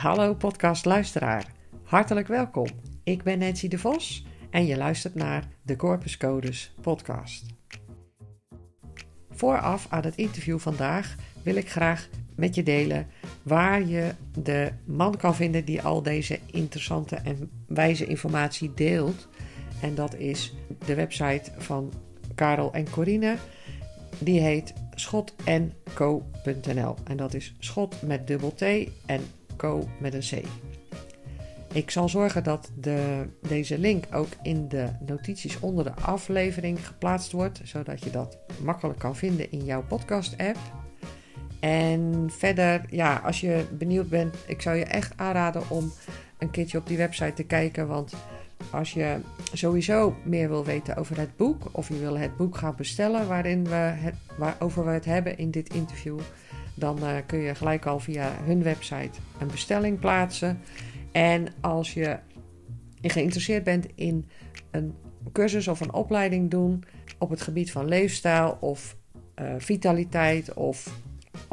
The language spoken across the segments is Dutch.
Hallo podcastluisteraar, hartelijk welkom. Ik ben Nancy de Vos en je luistert naar de Corpus Codes podcast. Vooraf aan het interview vandaag wil ik graag met je delen waar je de man kan vinden die al deze interessante en wijze informatie deelt. En dat is de website van Karel en Corine. Die heet schotenco.nl. En dat is schot met dubbel T en co met een C. Ik zal zorgen dat de, deze link ook in de notities onder de aflevering geplaatst wordt, zodat je dat makkelijk kan vinden in jouw podcast-app. En verder, ja, als je benieuwd bent, ik zou je echt aanraden om een keertje op die website te kijken. Want als je sowieso meer wil weten over het boek, of je wil het boek gaan bestellen waarin we het, waarover we het hebben in dit interview, dan uh, kun je gelijk al via hun website een bestelling plaatsen. En als je geïnteresseerd bent in een cursus of een opleiding doen op het gebied van leefstijl of uh, vitaliteit of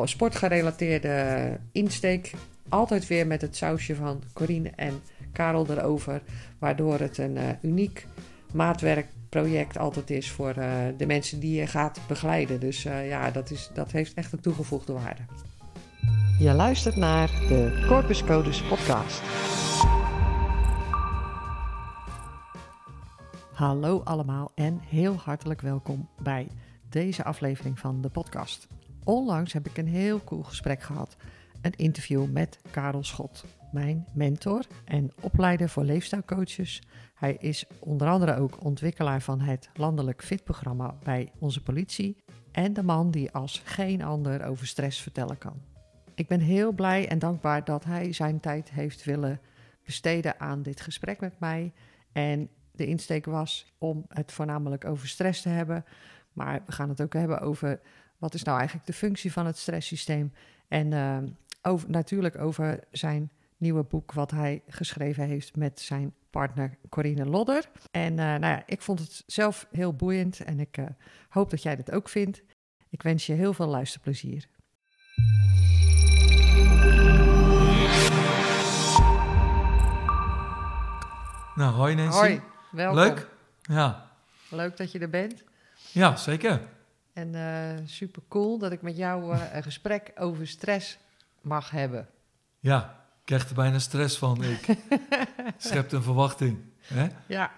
sportgerelateerde insteek, altijd weer met het sausje van Corine en Karel erover, waardoor het een uniek maatwerkproject altijd is voor uh, de mensen die je gaat begeleiden. Dus uh, ja, dat, is, dat heeft echt een toegevoegde waarde. Je luistert naar de Corpus Codes podcast. Hallo allemaal en heel hartelijk welkom bij deze aflevering van de podcast. Onlangs heb ik een heel cool gesprek gehad. Een interview met Karel Schot, mijn mentor en opleider voor leefstijlcoaches. Hij is onder andere ook ontwikkelaar van het landelijk fitprogramma bij onze politie en de man die als geen ander over stress vertellen kan. Ik ben heel blij en dankbaar dat hij zijn tijd heeft willen besteden aan dit gesprek met mij. En de insteek was om het voornamelijk over stress te hebben. Maar we gaan het ook hebben over wat is nou eigenlijk de functie van het stresssysteem. En uh, over, natuurlijk over zijn nieuwe boek wat hij geschreven heeft met zijn partner Corine Lodder. En uh, nou ja, ik vond het zelf heel boeiend en ik uh, hoop dat jij dat ook vindt. Ik wens je heel veel luisterplezier. Nou, hoi Nancy. Hoi, welkom. Leuk? Ja. Leuk dat je er bent. Ja, zeker. En uh, super cool dat ik met jou een gesprek over stress mag hebben. Ja, ik krijg er bijna stress van. Ik schept een verwachting. Hè? Ja.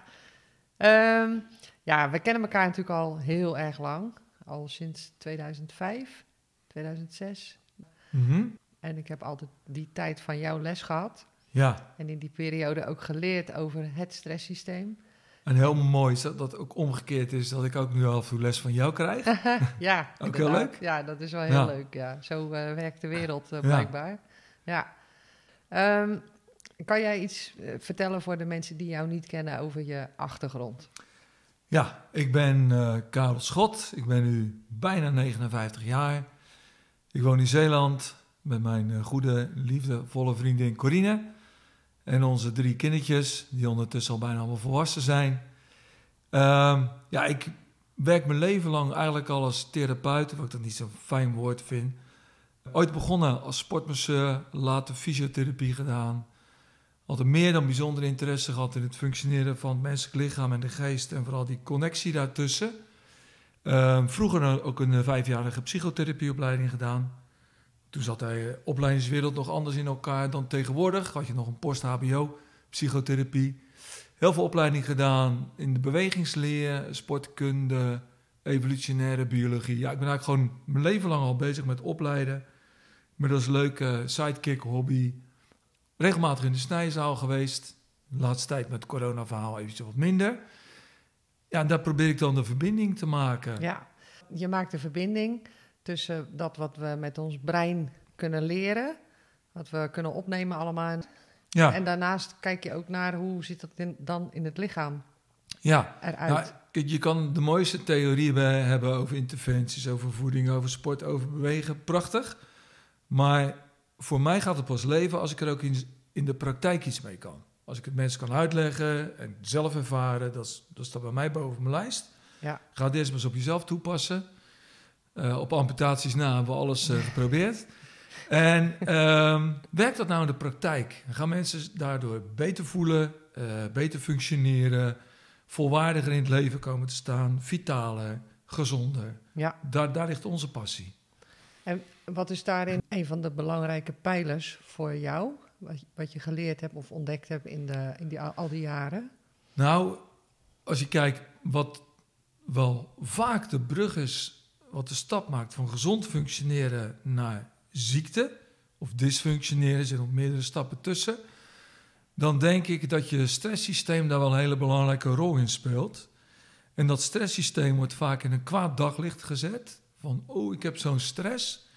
Um, ja, we kennen elkaar natuurlijk al heel erg lang. Al sinds 2005, 2006. Mm -hmm. En ik heb altijd die tijd van jouw les gehad. Ja. En in die periode ook geleerd over het stresssysteem. En heel mooi is dat dat ook omgekeerd is, dat ik ook nu af en toe les van jou krijg. ja, ook heel leuk. Ja, dat is wel heel ja. leuk. Ja. Zo uh, werkt de wereld uh, blijkbaar. Ja. ja. Um, kan jij iets uh, vertellen voor de mensen die jou niet kennen over je achtergrond? Ja, ik ben Karel Schot. Ik ben nu bijna 59 jaar. Ik woon in Zeeland met mijn goede, liefdevolle vriendin Corine. En onze drie kindertjes, die ondertussen al bijna allemaal volwassen zijn. Um, ja, ik werk mijn leven lang eigenlijk al als therapeut, wat ik dat niet zo'n fijn woord vind. Ooit begonnen als sportmasseur, later fysiotherapie gedaan. Altijd meer dan bijzonder interesse gehad in het functioneren van het menselijk lichaam en de geest en vooral die connectie daartussen. Um, vroeger ook een vijfjarige psychotherapieopleiding gedaan. Toen zat de opleidingswereld nog anders in elkaar dan tegenwoordig. Had je nog een post-HBO, psychotherapie. Heel veel opleiding gedaan in de bewegingsleer, sportkunde, evolutionaire biologie. Ja, ik ben eigenlijk gewoon mijn leven lang al bezig met opleiden. Met als leuke sidekick hobby. Regelmatig in de snijzaal geweest. De laatste tijd met het corona-verhaal eventjes wat minder. Ja, en daar probeer ik dan de verbinding te maken. Ja, je maakt de verbinding tussen dat wat we met ons brein kunnen leren, wat we kunnen opnemen allemaal. Ja. En daarnaast kijk je ook naar hoe zit dat in, dan in het lichaam ja. eruit. Nou, je kan de mooiste theorieën hebben over interventies, over voeding, over sport, over bewegen. Prachtig. Maar voor mij gaat het pas leven als ik er ook in, in de praktijk iets mee kan. Als ik het mensen kan uitleggen en zelf ervaren, dat, dat staat bij mij boven mijn lijst. Ja. Ga het eerst maar eens op jezelf toepassen. Uh, op amputaties na hebben we alles uh, geprobeerd. En ehm, werkt dat nou in de praktijk? Gaan mensen daardoor beter voelen, eh, beter functioneren, volwaardiger in het leven komen te staan, vitaler, gezonder? Ja. Daar, daar ligt onze passie. En wat is daarin een van de belangrijke pijlers voor jou? Wat, je- wat je geleerd hebt of ontdekt hebt in, de, in die, al die jaren? Nou, als je kijkt wat wel vaak de brug is, wat de stap maakt van gezond functioneren naar ziekte of dysfunctioneren, er zitten nog meerdere stappen tussen, dan denk ik dat je stresssysteem daar wel een hele belangrijke rol in speelt. En dat stresssysteem wordt vaak in een kwaad daglicht gezet. Van, oh, ik heb zo'n stress.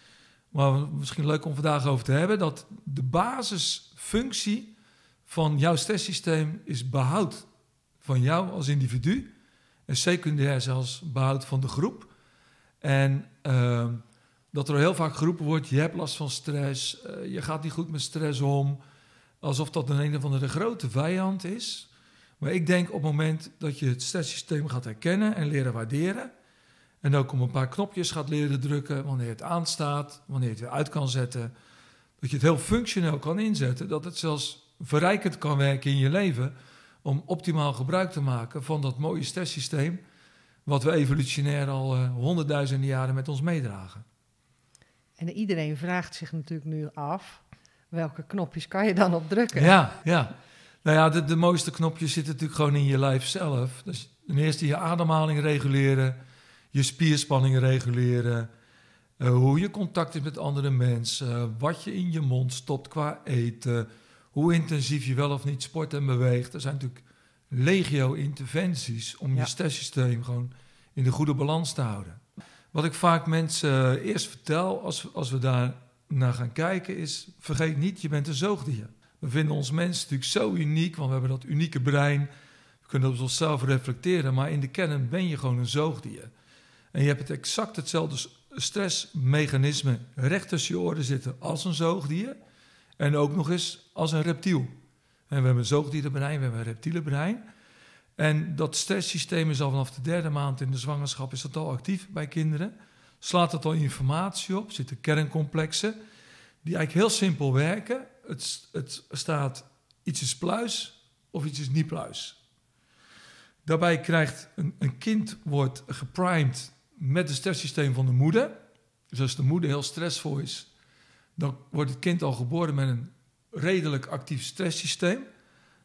Maar misschien leuk om vandaag over te hebben, dat de basisfunctie van jouw stresssysteem is behoud van jou als individu. En secundair zelfs behoud van de groep. En ehm, dat er heel vaak geroepen wordt, je hebt last van stress, eh, je gaat niet goed met stress om. Alsof dat een een of andere grote vijand is. Maar ik denk op het moment dat je het stresssysteem gaat herkennen en leren waarderen. En ook om een paar knopjes gaat leren drukken wanneer het aanstaat, wanneer het weer uit kan zetten. Dat je het heel functioneel kan inzetten. Dat het zelfs verrijkend kan werken in je leven. Om optimaal gebruik te maken van dat mooie stresssysteem. Wat we evolutionair al eh, honderdduizenden jaren met ons meedragen. En iedereen vraagt zich natuurlijk nu af, welke knopjes kan je dan op drukken? Ja, ja. Nou ja, de, de mooiste knopjes zitten natuurlijk gewoon in je lijf zelf. Dus ten eerste je ademhaling reguleren, je spierspanning reguleren, eh, hoe je contact is met andere mensen, wat je in je mond stopt qua eten, hoe intensief je wel of niet sport en beweegt. Er zijn natuurlijk legio interventies om Ja. je stresssysteem gewoon in de goede balans te houden. Wat ik vaak mensen eh, eerst vertel als, als we daar naar gaan kijken is, vergeet niet, je bent een zoogdier. We vinden ons mens natuurlijk zo uniek, want we hebben dat unieke brein. We kunnen op onszelf reflecteren, maar in de kern ben je gewoon een zoogdier. En je hebt het exact hetzelfde stressmechanisme recht tussen je oren zitten als een zoogdier. En ook nog eens als een reptiel. En we hebben een zoogdierenbrein, we hebben een reptielenbrein. En dat stresssysteem is al vanaf de derde maand in de zwangerschap is dat al actief bij kinderen. Slaat het al informatie op, zitten kerncomplexen die eigenlijk heel simpel werken. Het, het staat iets is pluis of iets is niet pluis. Daarbij krijgt een, een kind wordt geprimed met het stresssysteem van de moeder. Dus als de moeder heel stressvol is, dan wordt het kind al geboren met een redelijk actief stresssysteem.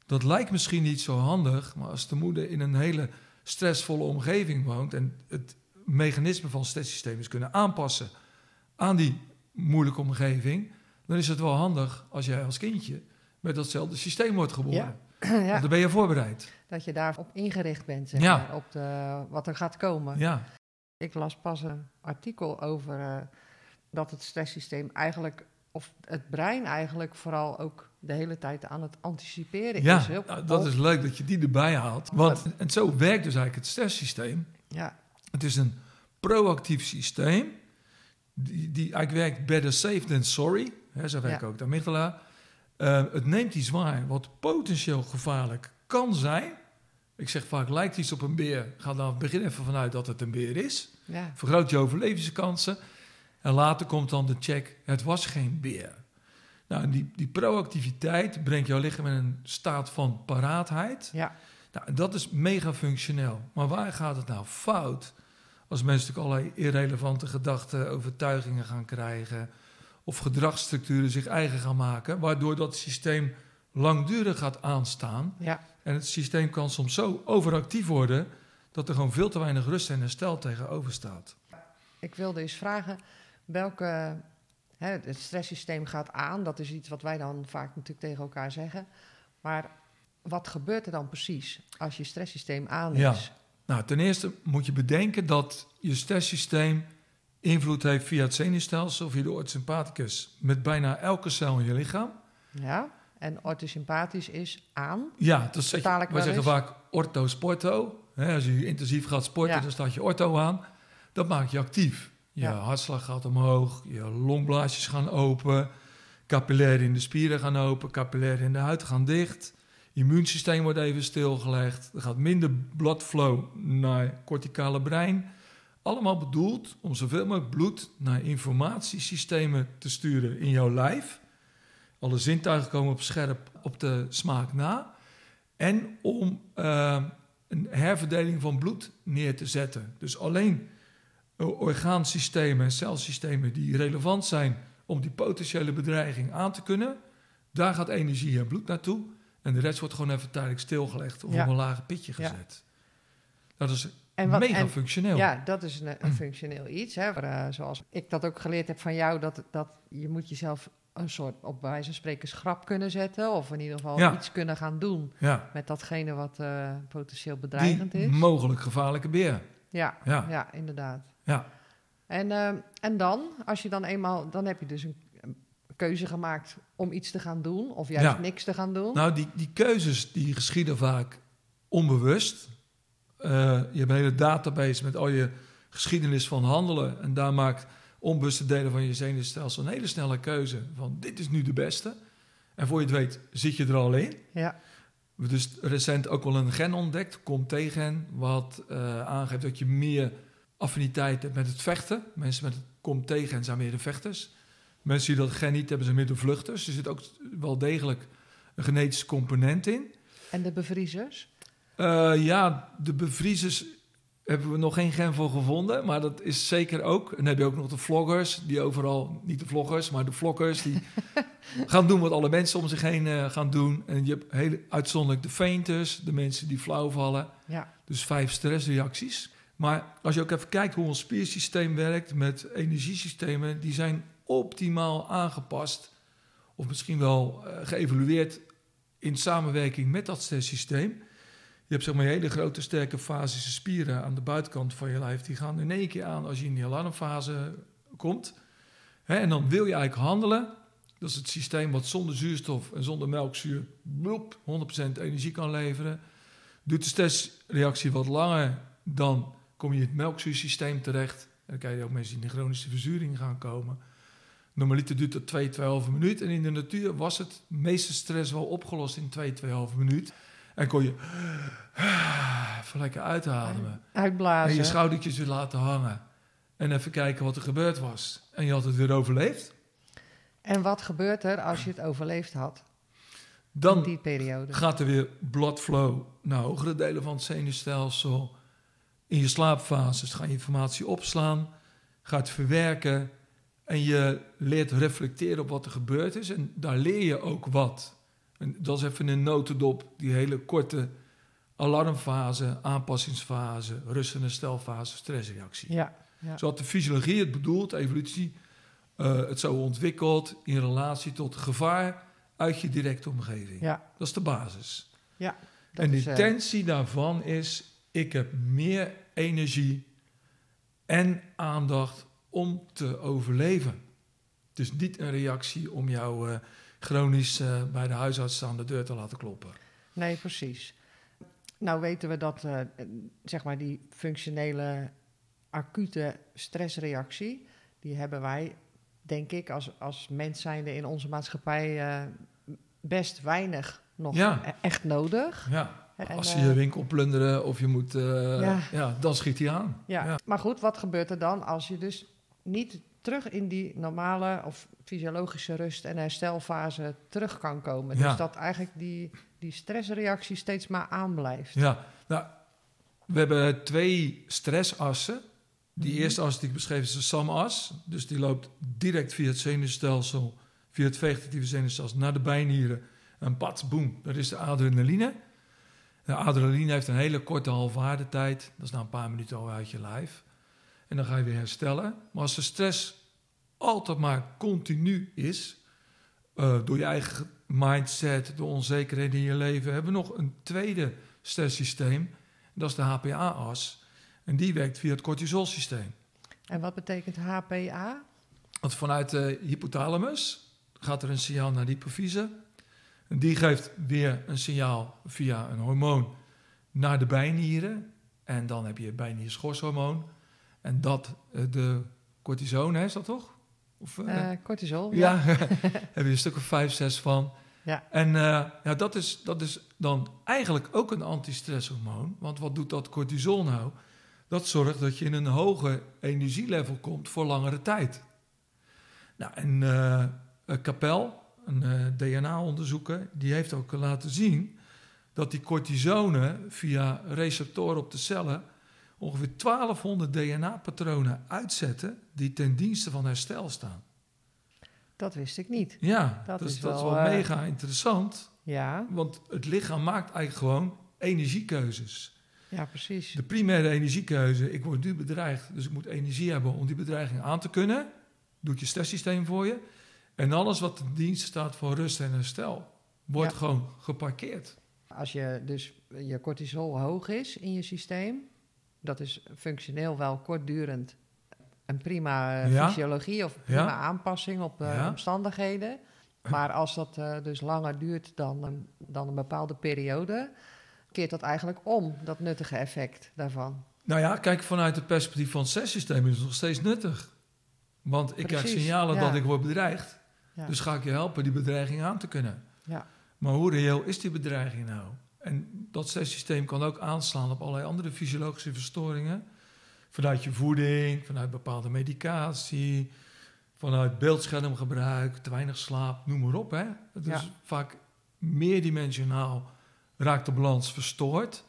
Dat lijkt misschien niet zo handig, maar als de moeder in een hele stressvolle omgeving woont en het mechanisme van het stresssysteem is kunnen aanpassen aan die moeilijke omgeving, dan is het wel handig als jij als kindje met datzelfde systeem wordt geboren. Ja, dan ben je voorbereid. dat je daarop ingericht bent, zeg Ja. maar, op de, wat er gaat komen. Ja, Ik las pas een artikel over eh, dat het stresssysteem eigenlijk, of het brein eigenlijk vooral ook de hele tijd aan het anticiperen ja is. Heel nou, dat is leuk dat je die erbij haalt. Want en zo werkt dus eigenlijk het stresssysteem. Ja, Het is een proactief systeem. Die, die eigenlijk werkt better safe than sorry. Hè, zo werkt Ja. ook de amygdala. Eh, het neemt iets waar wat potentieel gevaarlijk kan zijn. Ik zeg vaak, lijkt iets op een beer. Ga dan begin even vanuit dat het een beer is. ja, Vergroot je overlevingskansen. En later komt dan de check, het was geen beer. Nou, die, die proactiviteit brengt jouw lichaam in een staat van paraatheid. ja, Nou, dat is mega functioneel. Maar waar gaat het nou fout? Als mensen natuurlijk allerlei irrelevante gedachten, overtuigingen gaan krijgen. Of gedragsstructuren zich eigen gaan maken. Waardoor dat systeem langdurig gaat aanstaan. ja. En het systeem kan soms zo overactief worden. dat er gewoon veel te weinig rust en herstel tegenover staat. Ik wilde eens vragen welke. Hè, het stresssysteem gaat aan, dat is iets wat wij dan vaak natuurlijk tegen elkaar zeggen. Maar wat gebeurt er dan precies als je stresssysteem aan is? Ja. Nou, ten eerste moet je bedenken dat je stresssysteem invloed heeft via het zenuwstelsel, via de orthosympathicus, met bijna elke cel in je lichaam. Ja, En orthosympathisch is aan. Ja, dat zeg je, wij zeggen vaak ortho-sporto. Als je intensief gaat sporten, Ja. dan staat je ortho aan. Dat maakt je actief. Je Ja. hartslag gaat omhoog, je longblaasjes gaan open, capillaire in de spieren gaan open, capillaire in de huid gaan dicht. Immuunsysteem wordt even stilgelegd. Er gaat minder bloodflow naar corticale brein. allemaal bedoeld om zoveel mogelijk bloed naar informatiesystemen te sturen in jouw lijf. Alle zintuigen komen op scherp op de smaak na. En om uh, een herverdeling van bloed neer te zetten. Dus alleen orgaansystemen en celsystemen die relevant zijn om die potentiële bedreiging aan te kunnen, daar gaat energie en bloed naartoe. En de rest wordt gewoon even tijdelijk stilgelegd of op een lage pitje gezet. Dat is en wat, mega functioneel. Ja, dat is een, een functioneel iets. Hè, waar, uh, zoals ik dat ook geleerd heb van jou, dat, dat je moet jezelf een soort, op wijze van spreken, schrap kunnen zetten. Of in ieder geval iets kunnen gaan doen ja. met datgene wat uh, potentieel bedreigend Die is. mogelijk gevaarlijke beer. Ja, ja. ja inderdaad. Ja. En, uh, en dan, als je dan eenmaal, dan heb je dus een, keuze gemaakt om iets te gaan doen, of juist niks te gaan doen. Nou, die, die keuzes die geschieden vaak onbewust. Uh, je hebt een hele database met al je geschiedenis van handelen. En daar maakt onbewuste delen van je zenuwstelsel een hele snelle keuze van dit is nu de beste. En voor je het weet zit je er al in. Ja. We dus recent ook wel een gen ontdekt, komt tegen, wat uh, aangeeft dat je meer affiniteit met het vechten. Mensen met het komt tegen zijn meer de vechters. Mensen die dat gen niet hebben, zijn meer de vluchters. Er zit ook wel degelijk een genetische component in. En de bevriezers? Uh, ja, de bevriezers hebben we nog geen gen voor gevonden, maar dat is zeker ook. En dan heb je ook nog de vloggers, die overal, niet de vloggers, maar de vloggers, die gaan doen wat alle mensen om zich heen uh, gaan doen. En je hebt hele uitzonderlijk de fainters, de mensen die flauw vallen. Ja. Dus vijf stressreacties. Maar als je ook even kijkt hoe ons spiersysteem werkt met energiesystemen, die zijn optimaal aangepast, of misschien wel uh, geëvalueerd in samenwerking met dat stresssysteem. Je hebt zeg maar hele grote, sterke fasische spieren aan de buitenkant van je lijf. Die gaan in één keer aan als je in die alarmfase komt. en dan wil je eigenlijk handelen. Dat is het systeem wat zonder zuurstof en zonder melkzuur bloep, 100% energie kan leveren. Doet de stressreactie wat langer, dan kom je in het melkzuursysteem terecht. En dan krijg je ook mensen die in de chronische verzuring gaan komen. Normaliter duurt dat 2, 2,5 minuut. En in de natuur was het meeste stress wel opgelost in 2, 2,5 minuut. En kon je even lekker uitademen. Uitblazen. En je schoudertjes weer laten hangen. En even kijken wat er gebeurd was. En je had het weer overleefd. En wat gebeurt er als je het overleefd had? Dan die periode? gaat er weer bloodflow naar hogere delen van het zenuwstelsel. In je slaapfases ga je informatie opslaan, gaat verwerken en je leert reflecteren op wat er gebeurd is. En daar leer je ook wat. En dat is even een notendop, die hele korte alarmfase, aanpassingsfase, rust- en herstelfase, stressreactie. Ja, ja. Zo had de fysiologie het bedoeld, evolutie, uh, het zo ontwikkeld in relatie tot gevaar uit je directe omgeving. Ja. Dat is de basis. Ja, en de uh... intentie daarvan is, ik heb meer energie en aandacht om te overleven. Het is niet een reactie om jou... Uh, chronisch uh, bij de huisarts aan de deur te laten kloppen. Nee, precies. Nou weten we dat uh, zeg maar die functionele acute stressreactie, die hebben wij, denk ik, als, als mens zijnde in onze maatschappij best weinig nog ja. E-, echt nodig. Ja. Als ze je winkel plunderen of je moet, ja. ja. dan schiet hij aan. Ja. maar goed, wat gebeurt er dan als je dus niet terug in die normale of fysiologische rust- en herstelfase terug kan komen. Dus dat eigenlijk die, die stressreactie steeds maar aanblijft. Ja, nou, we hebben twee stressassen. Die mhm. eerste as die ik beschreef is de SAM-as. Dus die loopt direct via het zenuwstelsel, via het vegetatieve zenuwstelsel naar de bijnieren. En pats, boem, dat is de adrenaline. De adrenaline heeft een hele korte halfwaardetijd. Dat is na een paar minuten al uit je lijf. En dan ga je weer herstellen. Maar als de stress altijd maar continu is, uh, door je eigen mindset, de onzekerheid in je leven, hebben we nog een tweede stresssysteem. Dat is de HPA-as. En die werkt via het cortisolsysteem. En wat betekent HPA? Want vanuit de hypothalamus gaat er een signaal naar de hypofyse. En die geeft weer een signaal via een hormoon naar de bijnieren. En dan heb je bijnierschorshormoon. En dat, eh, de cortisone, is dat toch? Of, uh, cortisol, ja. ja. heb je een stuk of vijf, zes van. Ja. En uh, ja, dat, is, dat is dan eigenlijk ook een antistresshormoon. Want wat doet dat cortisol nou? dat zorgt dat je in een hoger energielevel komt voor langere tijd. Nou, en uh, Capel, een uh, DNA-onderzoeker, die heeft ook laten zien dat die cortisone via receptoren op de cellen ongeveer 1200 DNA-patronen uitzetten die ten dienste van herstel staan. Dat wist ik niet. Ja, dat dus is dat wel, is wel uh, mega interessant. Ja. Want het lichaam maakt eigenlijk gewoon energiekeuzes. Ja, precies. De primaire energiekeuze, ik word nu bedreigd, dus ik moet energie hebben om die bedreiging aan te kunnen. Doet je stresssysteem voor je. En alles wat ten dienste staat voor rust en herstel, wordt gewoon geparkeerd. Als je dus je cortisol hoog is in je systeem, dat is functioneel wel kortdurend een prima uh, fysiologie of prima aanpassing op uh, omstandigheden. Maar als dat uh, dus langer duurt dan een, dan een bepaalde periode, keert dat eigenlijk om, dat nuttige effect daarvan. Nou ja, kijk, vanuit het perspectief van het stresssysteem is het nog steeds nuttig. Want ik Precies, krijg signalen ja. dat ik word bedreigd. Ja. Dus ga ik je helpen die bedreiging aan te kunnen. Ja. Maar hoe reëel is die bedreiging nou? En dat stresssysteem kan ook aanslaan op allerlei andere fysiologische verstoringen. Vanuit je voeding, vanuit bepaalde medicatie, vanuit beeldschermgebruik, te weinig slaap, noem maar op. Hè. Het is vaak meerdimensionaal raakt de balans verstoord.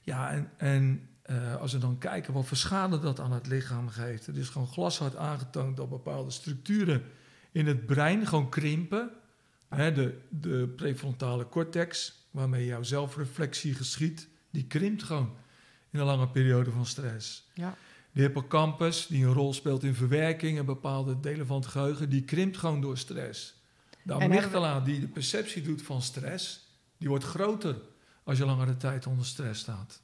Ja, en, en uh, als we dan kijken wat voor schade dat aan het lichaam geeft. Het is gewoon glashard aangetoond dat bepaalde structuren in het brein gewoon krimpen. Hè, de, de prefrontale cortex, waarmee jouw zelfreflectie geschiet, die krimpt gewoon in een lange periode van stress. Ja. De hippocampus, die een rol speelt in verwerking en bepaalde delen van het geheugen, die krimpt gewoon door stress. De amygdala, die de perceptie doet van stress, die wordt groter als je langere tijd onder stress staat.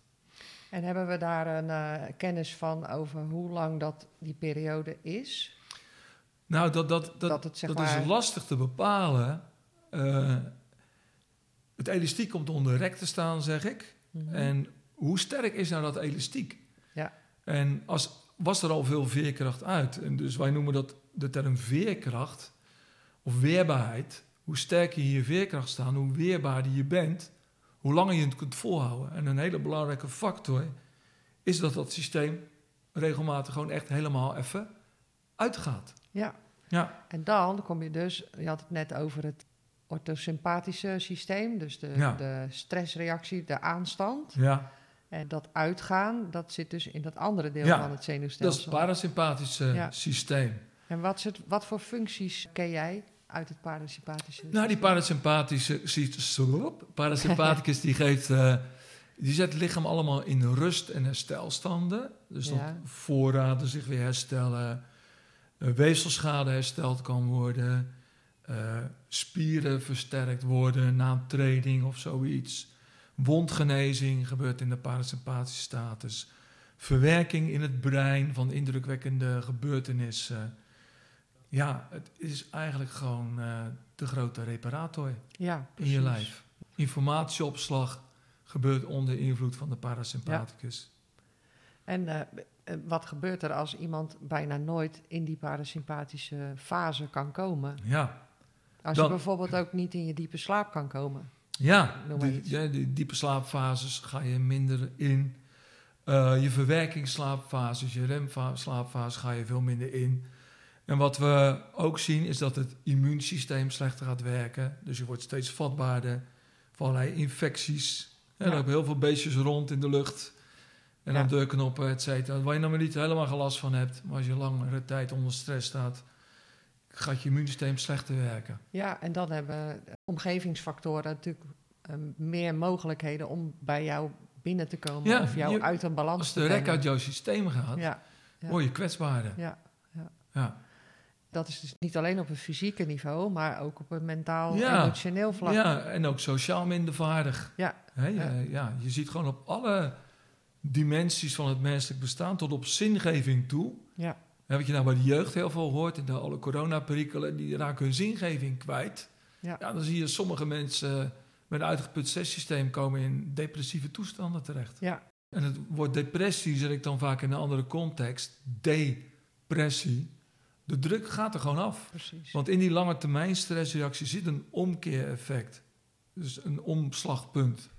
En hebben we daar een uh, kennis van over hoe lang dat die periode is? Nou, dat, dat, dat, dat, het, zeg dat maar... is lastig te bepalen. Uh, het elastiek komt onder rek te staan, zeg ik. Mm -hmm. En hoe sterk is nou dat elastiek? Ja. En als, was er al veel veerkracht uit? En dus wij noemen dat de term veerkracht of weerbaarheid. Hoe sterker je je veerkracht staan, hoe weerbaarder je bent, hoe langer je het kunt volhouden. En een hele belangrijke factor is dat dat systeem regelmatig gewoon echt helemaal even uitgaat. Ja. ja. En dan kom je dus, je had het net over het orthosympathische systeem, dus de, ja. de stressreactie, de aanstand. Ja. En dat uitgaan, dat zit dus in dat andere deel ja, van het zenuwstelsel. Dat is het parasympathische ja. systeem. En wat, het, wat voor functies ken jij uit het parasympathische Nou, die parasympathische parasympathicus die geeft... Uh, die zet het lichaam allemaal in rust- en herstelstanden. Dus dat voorraden zich weer herstellen... Uh, weefselschade hersteld kan worden... Uh, spieren versterkt worden na een training of zoiets... Wondgenezing gebeurt in de parasympathische status. Verwerking in het brein van indrukwekkende gebeurtenissen. Ja, het is eigenlijk gewoon uh, de grote reparator ja, in je lijf. Informatieopslag gebeurt onder invloed van de parasympathicus. Ja. En uh, wat gebeurt er als iemand bijna nooit in die parasympathische fase kan komen? Ja. Als dan, je bijvoorbeeld ook niet in je diepe slaap kan komen. Ja, die, ja, die diepe slaapfases ga je minder in. Uh, je verwerkingsslaapfases, je remslaapfases ga je veel minder in. En wat we ook zien is dat het immuunsysteem slechter gaat werken. Dus je wordt steeds vatbaarder voor allerlei infecties. Ja. er lopen heel veel beestjes rond in de lucht. En ja. aan deurknoppen, et cetera. Waar je nou maar niet helemaal gelast van hebt. Maar als je langere tijd onder stress staat, gaat je immuunsysteem slechter werken. Ja, en dan hebben omgevingsfactoren natuurlijk um, meer mogelijkheden om bij jou binnen te komen ja, of jou je, uit een balans als te de brengen. rek uit jouw systeem gaat, ja, ja. word je kwetsbaarder. Ja, ja. ja. Dat is dus niet alleen op een fysieke niveau, maar ook op een mentaal, emotioneel vlak. Ja, en ook sociaal minder vaardig. Ja. He, ja, je ziet gewoon op alle dimensies van het menselijk bestaan, tot op zingeving toe. Ja. Wat je nou bij de jeugd heel veel hoort, in de alle coronaperikelen, die raken hun zingeving kwijt. Ja. ja, dan zie je sommige mensen met een uitgeput stresssysteem komen in depressieve toestanden terecht. Ja. En het woord depressie zet ik dan vaak in een andere context. Depressie. De druk gaat er gewoon af. Precies. Want in die lange termijn stressreactie zit een omkeereffect. Dus een omslagpunt.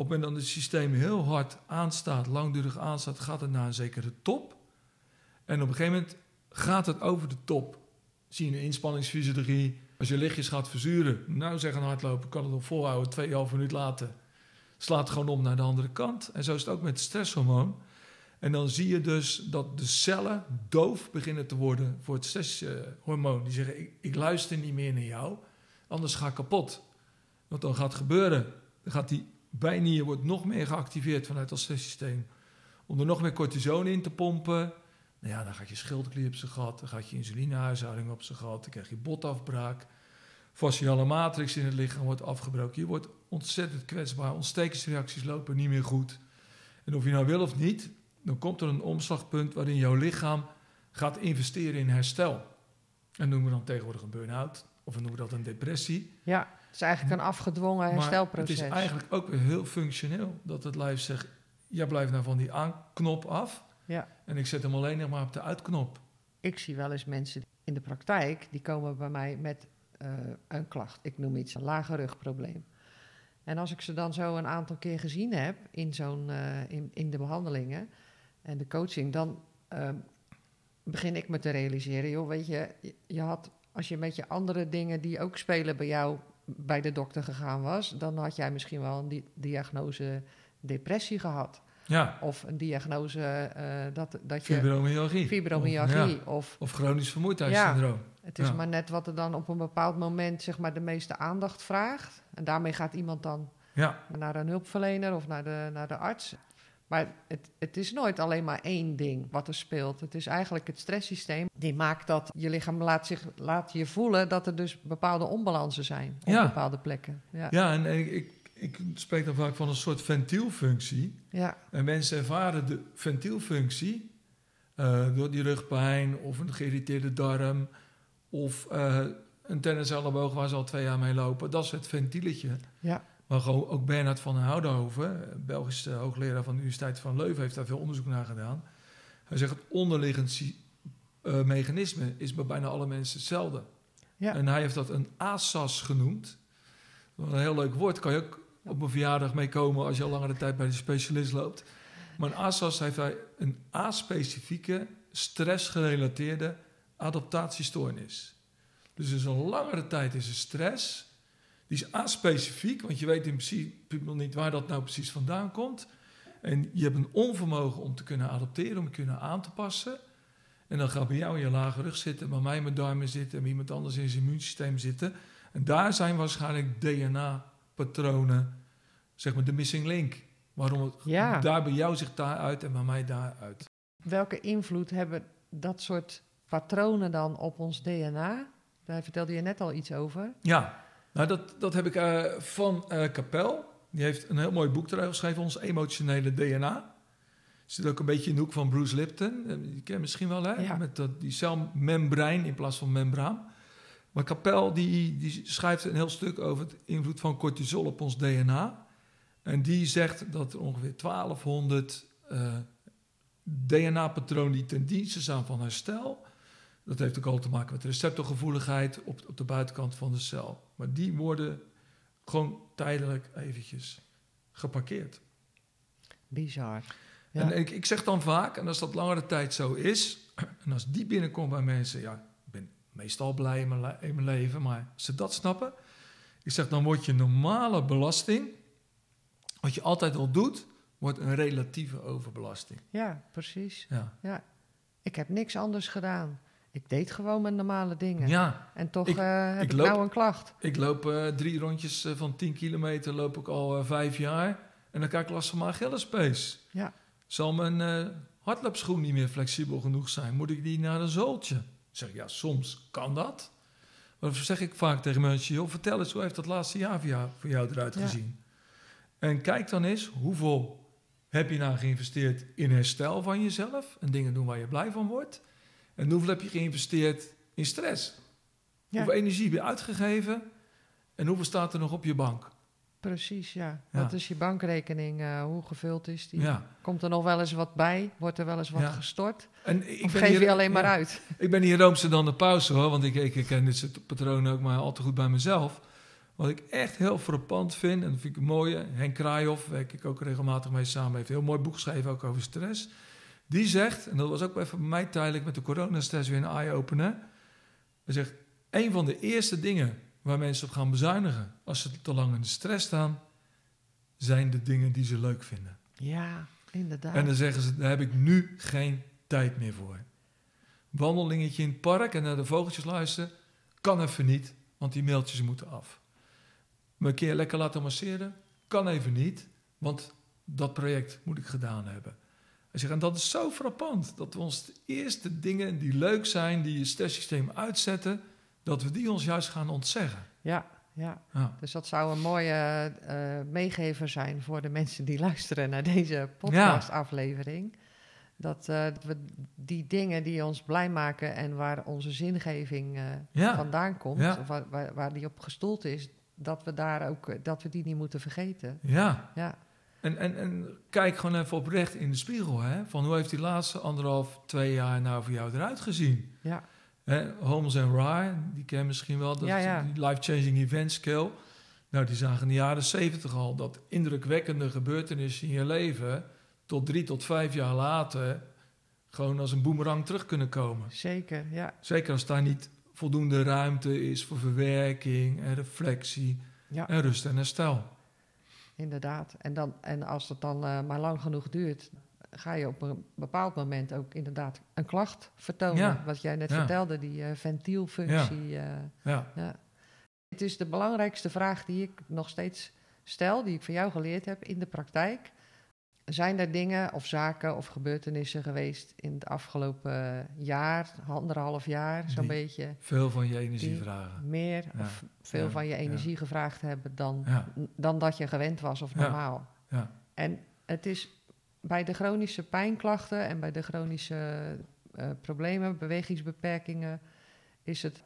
Op het moment dat het systeem heel hard aanstaat, langdurig aanstaat, gaat het naar een zekere top. En op een gegeven moment gaat het over de top. Zie je een inspanningsfysiologie. Als je lichtjes gaat verzuren, nou zeg een hardloper, kan het nog volhouden, tweeënhalf minuut later. Slaat gewoon om naar de andere kant. En zo is het ook met het stresshormoon. En dan zie je dus dat de cellen doof beginnen te worden voor het stresshormoon. Die zeggen, ik, ik luister niet meer naar jou, anders ga ik kapot. Wat dan gaat gebeuren, dan gaat die bijnier wordt nog meer geactiveerd vanuit dat stresssysteem. Om er nog meer cortison in te pompen. Nou ja, dan gaat je schildklier op zijn gat, dan gaat je insulinehuishouding op zijn gat, dan krijg je botafbraak. Fasciale matrix in het lichaam wordt afgebroken. Je wordt ontzettend kwetsbaar. Ontstekingsreacties lopen niet meer goed. En of je nou wil of niet, dan komt er een omslagpunt waarin jouw lichaam gaat investeren in herstel. En noemen we dan tegenwoordig een burn-out, of we noemen dat een depressie. Ja, is eigenlijk een afgedwongen herstelproces. Maar het is eigenlijk ook weer heel functioneel dat het lijf zegt: jij blijft nou van die aanknop af. Ja. En ik zet hem alleen nog maar op de uitknop. Ik zie wel eens mensen in de praktijk die komen bij mij met uh, een klacht. Ik noem iets een lage rugprobleem. En als ik ze dan zo een aantal keer gezien heb in, zo'n, uh, in, in de behandelingen en de coaching, dan uh, begin ik me te realiseren, joh, weet je, je had, als je met je andere dingen die ook spelen bij jou bij de dokter gegaan was, dan had jij misschien wel een di diagnose depressie gehad. Ja. Of een diagnose uh, dat, dat je... Fibromyalgie. Fibromyalgie. Of, ja. of, of chronisch vermoeidheidssyndroom. Ja, het is maar net wat er dan op een bepaald moment zeg maar, de meeste aandacht vraagt. En daarmee gaat iemand dan ja. naar een hulpverlener of naar de, naar de arts. Maar het, het is nooit alleen maar één ding wat er speelt. Het is eigenlijk het stresssysteem die maakt dat je lichaam laat, zich, laat je voelen dat er dus bepaalde onbalansen zijn op Ja. bepaalde plekken. Ja. Ja, en ik, ik, ik spreek dan vaak van een soort ventielfunctie. Ja. En mensen ervaren de ventielfunctie eh, door die rugpijn of een geïrriteerde darm of eh, een tenniselleboog waar ze al twee jaar mee lopen. Dat is het ventieletje. Ja. Maar gewoon ook Bernhard van Houdenhoven, Belgische hoogleraar van de Universiteit van Leuven, heeft daar veel onderzoek naar gedaan. Hij zegt het onderliggend eh, mechanisme is bij bijna alle mensen hetzelfde. Ja. En hij heeft dat een ASAS genoemd. Wat een heel leuk woord, kan je ook op een verjaardag meekomen als je al langere tijd bij de specialist loopt. Maar een ASAS heeft hij een A-specifieke, stressgerelateerde adaptatiestoornis. Dus dus een langere tijd is er stress. Die is A-specifiek, want je weet in principe niet waar dat nou precies vandaan komt. En je hebt een onvermogen om te kunnen adapteren, om te kunnen aan te passen. En dan gaat bij jou in je lage rug zitten, bij mij in mijn darmen zitten, en bij iemand anders in zijn immuunsysteem zitten. En daar zijn waarschijnlijk DNA-patronen, zeg maar de missing link. Waarom het Ja. daar bij jou zich daaruit en bij mij daaruit. Welke invloed hebben dat soort patronen dan op ons DNA? Daar vertelde je net al iets over. Ja, nou dat, dat heb ik eh, van Capel. Die heeft een heel mooi boek eruit geschreven, ons emotionele DNA. Zit ook een beetje in de hoek van Bruce Lipton. Eh, Die ken je misschien wel, hè? Ja. Met dat, die celmembraan in plaats van membraan. Maar Capel die, die schrijft een heel stuk over het invloed van cortisol op ons DNA. En die zegt dat er ongeveer 1200 eh, DNA-patronen die ten dienste zijn van herstel. Dat heeft ook al te maken met receptorgevoeligheid op, op de buitenkant van de cel. Maar die worden gewoon tijdelijk eventjes geparkeerd. Bizar. Ja. En ik, ik zeg dan vaak, en als dat langere tijd zo is, en als die binnenkomt bij mensen, ja, ik ben meestal blij in mijn, le- in mijn leven, maar als ze dat snappen, ik zeg dan wordt je normale belasting, wat je altijd al doet, wordt een relatieve overbelasting. ja, precies. Ja, Ja. Ik heb niks anders gedaan. Ik deed gewoon mijn normale dingen. ja En toch Ik- eh, heb ik nou een klacht. ik loop eh, drie rondjes eh, van 10 kilometer, loop ik al vijf jaar, en dan krijg ik last van mijn Achillespees. Ja. Zal mijn hardloopschoen niet meer flexibel genoeg zijn? Moet ik die naar een zooltje? Ik zeg, ja, soms kan dat. Maar dan zeg ik vaak tegen mensen, joh, vertel eens, hoe heeft dat laatste jaar voor jou, voor jou eruit Ja. gezien? En kijk dan eens, hoeveel heb je nou geïnvesteerd in herstel van jezelf en dingen doen waar je blij van wordt? En hoeveel heb je geïnvesteerd in stress? Ja. Hoeveel energie heb je uitgegeven en hoeveel staat er nog op je bank? Precies, ja. Ja. Wat is je bankrekening? eh, hoe gevuld is die? Ja. Komt er nog wel eens wat bij? Wordt er wel eens wat Ja. gestort? En ik Of geef hier- je alleen maar uit? Ik ben hier roomser dan de pauze hoor, want ik, ik, ik ken dit soort patronen ook maar al te goed bij mezelf. Wat ik echt heel frappant vind, en dat vind ik mooi, Henk Kraaihoff, werk ik ook regelmatig mee samen, heeft een heel mooi boek geschreven ook over stress. Die zegt, en dat was ook even bij mij tijdelijk met de coronastress weer een eye-opener. Hij zegt, een van de eerste dingen waar mensen op gaan bezuinigen als ze te lang in de stress staan, zijn de dingen die ze leuk vinden. Ja, inderdaad. En dan zeggen ze, daar heb ik nu geen tijd meer voor. Wandelingetje in het park en naar de vogeltjes luisteren, kan even niet, want die mailtjes moeten af. Me een keer lekker laten masseren, kan even niet, want dat project moet ik gedaan hebben. Hij zegt, en dat is zo frappant, dat we ons de eerste dingen die leuk zijn, die je stresssysteem uitzetten, dat we die ons juist gaan ontzeggen. Ja, ja. Ja. Dus dat zou een mooie eh, meegever zijn voor de mensen die luisteren naar deze podcastaflevering. Dat eh, we die dingen die ons blij maken en waar onze zingeving eh, Ja. vandaan komt, of waar, waar, waar die op gestoeld is, dat we daar ook dat we die niet moeten vergeten. Ja, Ja, En, en, en kijk gewoon even oprecht in de spiegel. Hè? Van hoe heeft die laatste anderhalf, twee jaar nou voor jou eruit gezien? ja, Hè, Holmes en Rye, die ken je misschien wel. Dat Ja, life-changing event scale. Nou, die zagen in de jaren zeventig al dat indrukwekkende gebeurtenissen in je leven... tot drie tot vijf jaar later gewoon als een boemerang terug kunnen komen. zeker. Ja, Zeker als daar niet voldoende ruimte is voor verwerking en reflectie ja en rust en herstel. Inderdaad. En, dan, en als het dan eh, maar lang genoeg duurt, ga je op een bepaald moment ook inderdaad een klacht vertonen. Ja. Wat jij net Ja. vertelde, die eh, ventielfunctie. eh, Ja, Ja. Het is de belangrijkste vraag die ik nog steeds stel, die ik van jou geleerd heb in de praktijk. Zijn er dingen of zaken of gebeurtenissen geweest in het afgelopen jaar, anderhalf jaar, zo'n beetje, veel van je energie vragen. meer Ja. of veel Ja. van je Ja. energie gevraagd hebben dan, dan dat je gewend was of normaal? Ja. En het is bij de chronische pijnklachten en bij de chronische eh, problemen, bewegingsbeperkingen, is het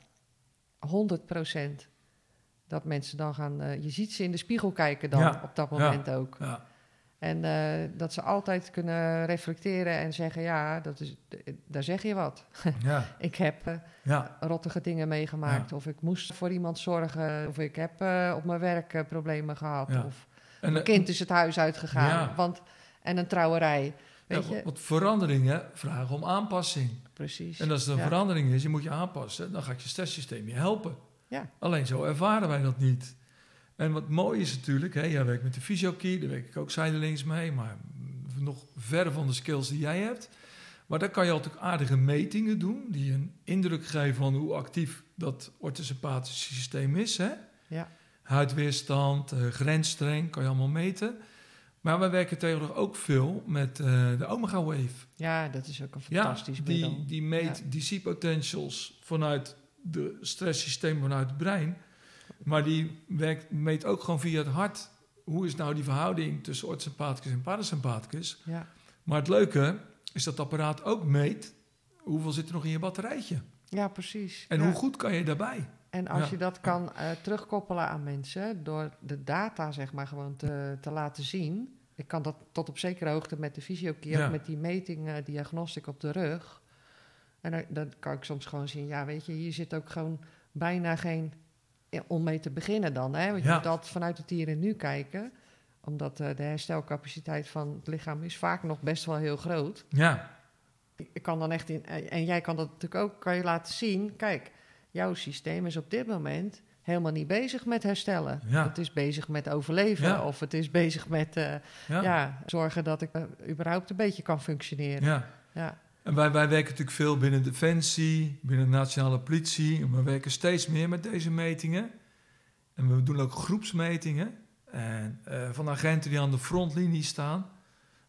100% dat mensen dan gaan. eh, je ziet ze in de spiegel kijken dan op dat moment ook. Ja, En eh, dat ze altijd kunnen reflecteren en zeggen: Ja, dat is, daar zeg je wat. ja, Ik heb ja, rottige dingen meegemaakt. Of ik moest voor iemand zorgen. Of ik heb eh, op mijn werk problemen gehad. Of En, mijn kind is het huis uitgegaan. Want, en een trouwerij. Weet je? wat veranderingen vragen om aanpassing. Precies. En als er een verandering is, je moet je aanpassen, dan gaat je stresssysteem je helpen. Ja. Alleen zo ervaren wij dat niet. En wat mooi is natuurlijk, hè, jij werkt met de fysiokey, daar werk ik ook zijdelings mee, maar nog ver van de skills die jij hebt. Maar daar kan je altijd aardige metingen doen, die een indruk geven van hoe actief dat orthosympathische systeem is. Hè? Ja. Huidweerstand, eh, grensstreng, kan je allemaal meten. Maar wij werken tegenwoordig ook veel met eh, de Omega Wave. Ja, dat is ook een Ja, fantastisch middel. die, die meet DC potentials vanuit de stresssysteem vanuit het brein. Maar die werkt, meet ook gewoon via het hart. Hoe is nou die verhouding tussen orthosympathicus en parasympathicus? Ja. Maar het leuke is dat het apparaat ook meet hoeveel zit er nog in je batterijtje. ja, precies. En Ja. hoe goed kan je daarbij? En als Ja. je dat kan eh, terugkoppelen aan mensen door de data zeg maar gewoon te, te laten zien. Ik kan dat tot op zekere hoogte met de Ja. ook met die meting, eh, diagnostic op de rug. En dan, dan kan ik soms gewoon zien, ja weet je, hier zit ook gewoon bijna geen, om mee te beginnen dan. Hè? Want je Ja. moet altijd vanuit het hier en nu kijken. Omdat eh, de herstelcapaciteit van het lichaam is vaak nog best wel heel groot. Ja, Ik kan dan echt in, eh, en jij kan dat natuurlijk ook, kan je laten zien. Kijk, jouw systeem is op dit moment helemaal niet bezig met herstellen. Ja. Het is bezig met overleven Ja. of het is bezig met eh, ja. zorgen dat ik überhaupt een beetje kan functioneren. ja. En wij, wij werken natuurlijk veel binnen Defensie, binnen de Nationale Politie. En we werken steeds meer met deze metingen. En we doen ook groepsmetingen. En eh, van agenten die aan de frontlinie staan,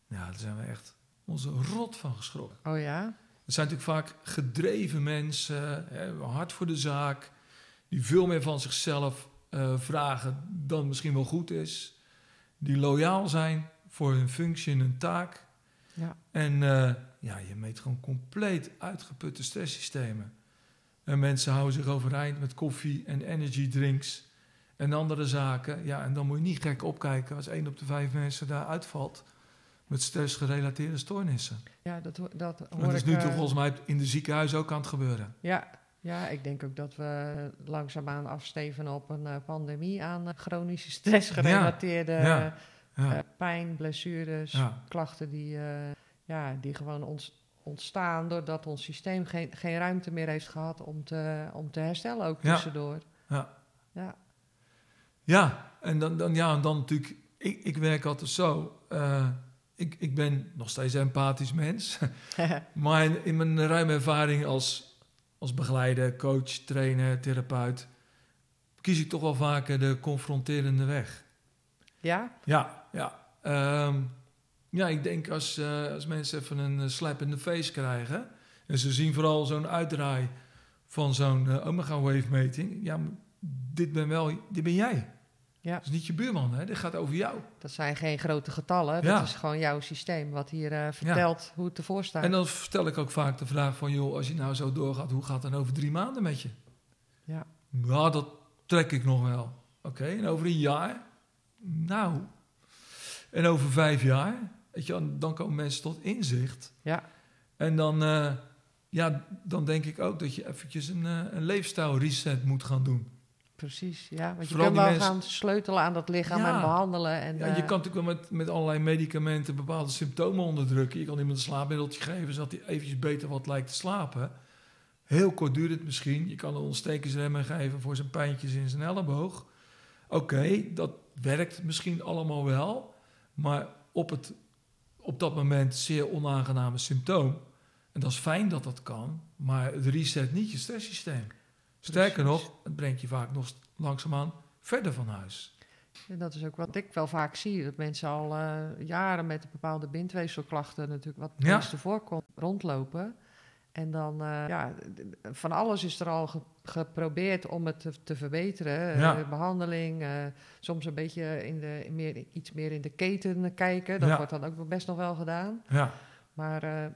ja, daar zijn we echt onze rot van geschrokken. oh ja, Het zijn natuurlijk vaak gedreven mensen, hè, hard voor de zaak, die veel meer van zichzelf eh, vragen dan misschien wel goed is. Die loyaal zijn voor hun functie en hun taak. ja, En eh, ja, je meet gewoon compleet uitgeputte stresssystemen. En mensen houden zich overeind met koffie en energy drinks en andere zaken. Ja, en dan moet je niet gek opkijken als één op de vijf mensen daar uitvalt met stressgerelateerde stoornissen. ja, dat, dat hoor Dat is nu eh, toch volgens mij in de ziekenhuizen ook aan het gebeuren. Ja, Ja, ik denk ook dat we langzaamaan afsteven op een uh, pandemie aan uh, chronische stressgerelateerde ja, ja, uh, pijn, blessures, klachten die, ja, die gewoon ons, ontstaan doordat ons systeem geen, geen ruimte meer heeft gehad om te, om te herstellen ook tussendoor. Ja. Ja, ja en dan, dan, ja, dan natuurlijk, ik, ik werk altijd zo. ik, ik ben nog steeds een empathisch mens. maar in, in mijn ruime ervaring als als begeleider, coach, trainer, therapeut, kies ik toch wel vaker de confronterende weg. Ja? Ja, ja. Ehm, ja, ik denk als, uh, als mensen even een eh, slap in de face krijgen... en ze zien vooral zo'n uitdraai van zo'n uh, omega-wave meting... ja, dit ben, wel, dit ben jij. Ja. Dat is niet je buurman, hè? dit gaat over jou. Dat zijn geen grote getallen, dat is gewoon jouw systeem wat hier uh, vertelt hoe het ervoor staat. En dan stel ik ook vaak de vraag van, joh, als je nou zo doorgaat, hoe gaat het dan over drie maanden met je? Ja. Ja, dat trek ik nog wel. Oké, en over een jaar? Nou. En over vijf jaar? Weet je, dan komen mensen tot inzicht. Ja. En dan, uh, ja, dan denk ik ook dat je eventjes een, uh, een leefstijl reset moet gaan doen. Precies, ja. Want je kan wel gaan sleutelen aan dat lichaam en behandelen. En, ja, je eh, kan natuurlijk wel met, met allerlei medicamenten bepaalde symptomen onderdrukken. Je kan iemand een slaapmiddeltje geven, zodat hij eventjes beter wat lijkt te slapen. Heel kort duurt het misschien. Je kan een ontstekingsremmen geven voor zijn pijntjes in zijn elleboog. Oké, dat werkt misschien allemaal wel. Maar op, het, op dat moment zeer onaangename symptoom. En dat is fijn dat dat kan, maar het reset niet je stresssysteem. Sterker nog, het brengt je vaak nog langzaamaan verder van huis. En dat is ook wat ik wel vaak zie, dat mensen al uh, jaren met bepaalde bindweefselklachten natuurlijk wat ja. meeste voorkomt rondlopen. En dan, uh, ja, van alles is er al ge geprobeerd om het te, te verbeteren. Ja. Uh, behandeling, soms een beetje in de, meer, iets meer in de keten kijken. Dat ja. wordt dan ook best nog wel gedaan. Ja. Maar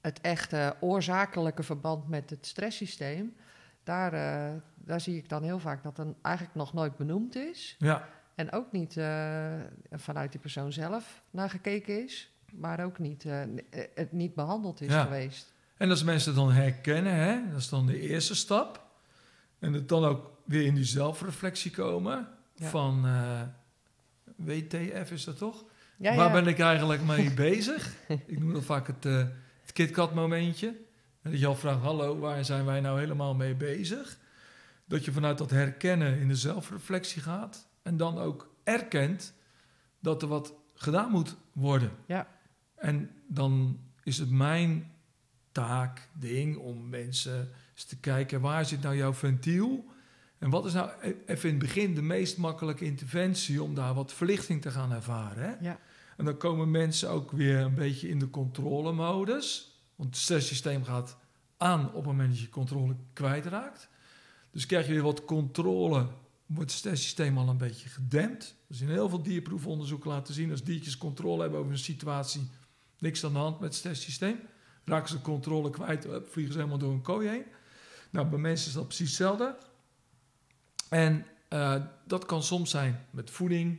het echte oorzakelijke verband met het stresssysteem, daar, daar zie ik dan heel vaak dat dan eigenlijk nog nooit benoemd is. Ja. En ook niet vanuit die persoon zelf naar gekeken is, maar ook niet, het niet behandeld is ja. geweest. En als mensen dan herkennen, hè, dat is dan de eerste stap. En het dan ook weer in die zelfreflectie komen ja. van WTF is dat toch? Ja, Waar ben ik eigenlijk mee bezig? ik noem dat vaak het, het KitKat momentje. En dat je al vraagt, hallo, waar zijn wij nou helemaal mee bezig? Dat je vanuit dat herkennen in de zelfreflectie gaat. En dan ook erkent dat er wat gedaan moet worden. Ja. En dan is het mijn taak, ding, om mensen eens te kijken... waar zit nou jouw ventiel? En wat is nou e-, even in het begin de meest makkelijke interventie... om daar wat verlichting te gaan ervaren? Hè? Ja. En dan komen mensen ook weer een beetje in de controlemodus... Want het stresssysteem gaat aan op het moment dat je controle kwijtraakt. Dus krijg je weer wat controle, wordt het stresssysteem al een beetje gedempt. Dus in heel veel dierproefonderzoeken laten zien, als diertjes controle hebben over een situatie, niks aan de hand met het stresssysteem. Raken ze de controle kwijt, vliegen ze helemaal door een kooi heen. Nou, bij mensen is dat precies hetzelfde. En uh, dat kan soms zijn met voeding.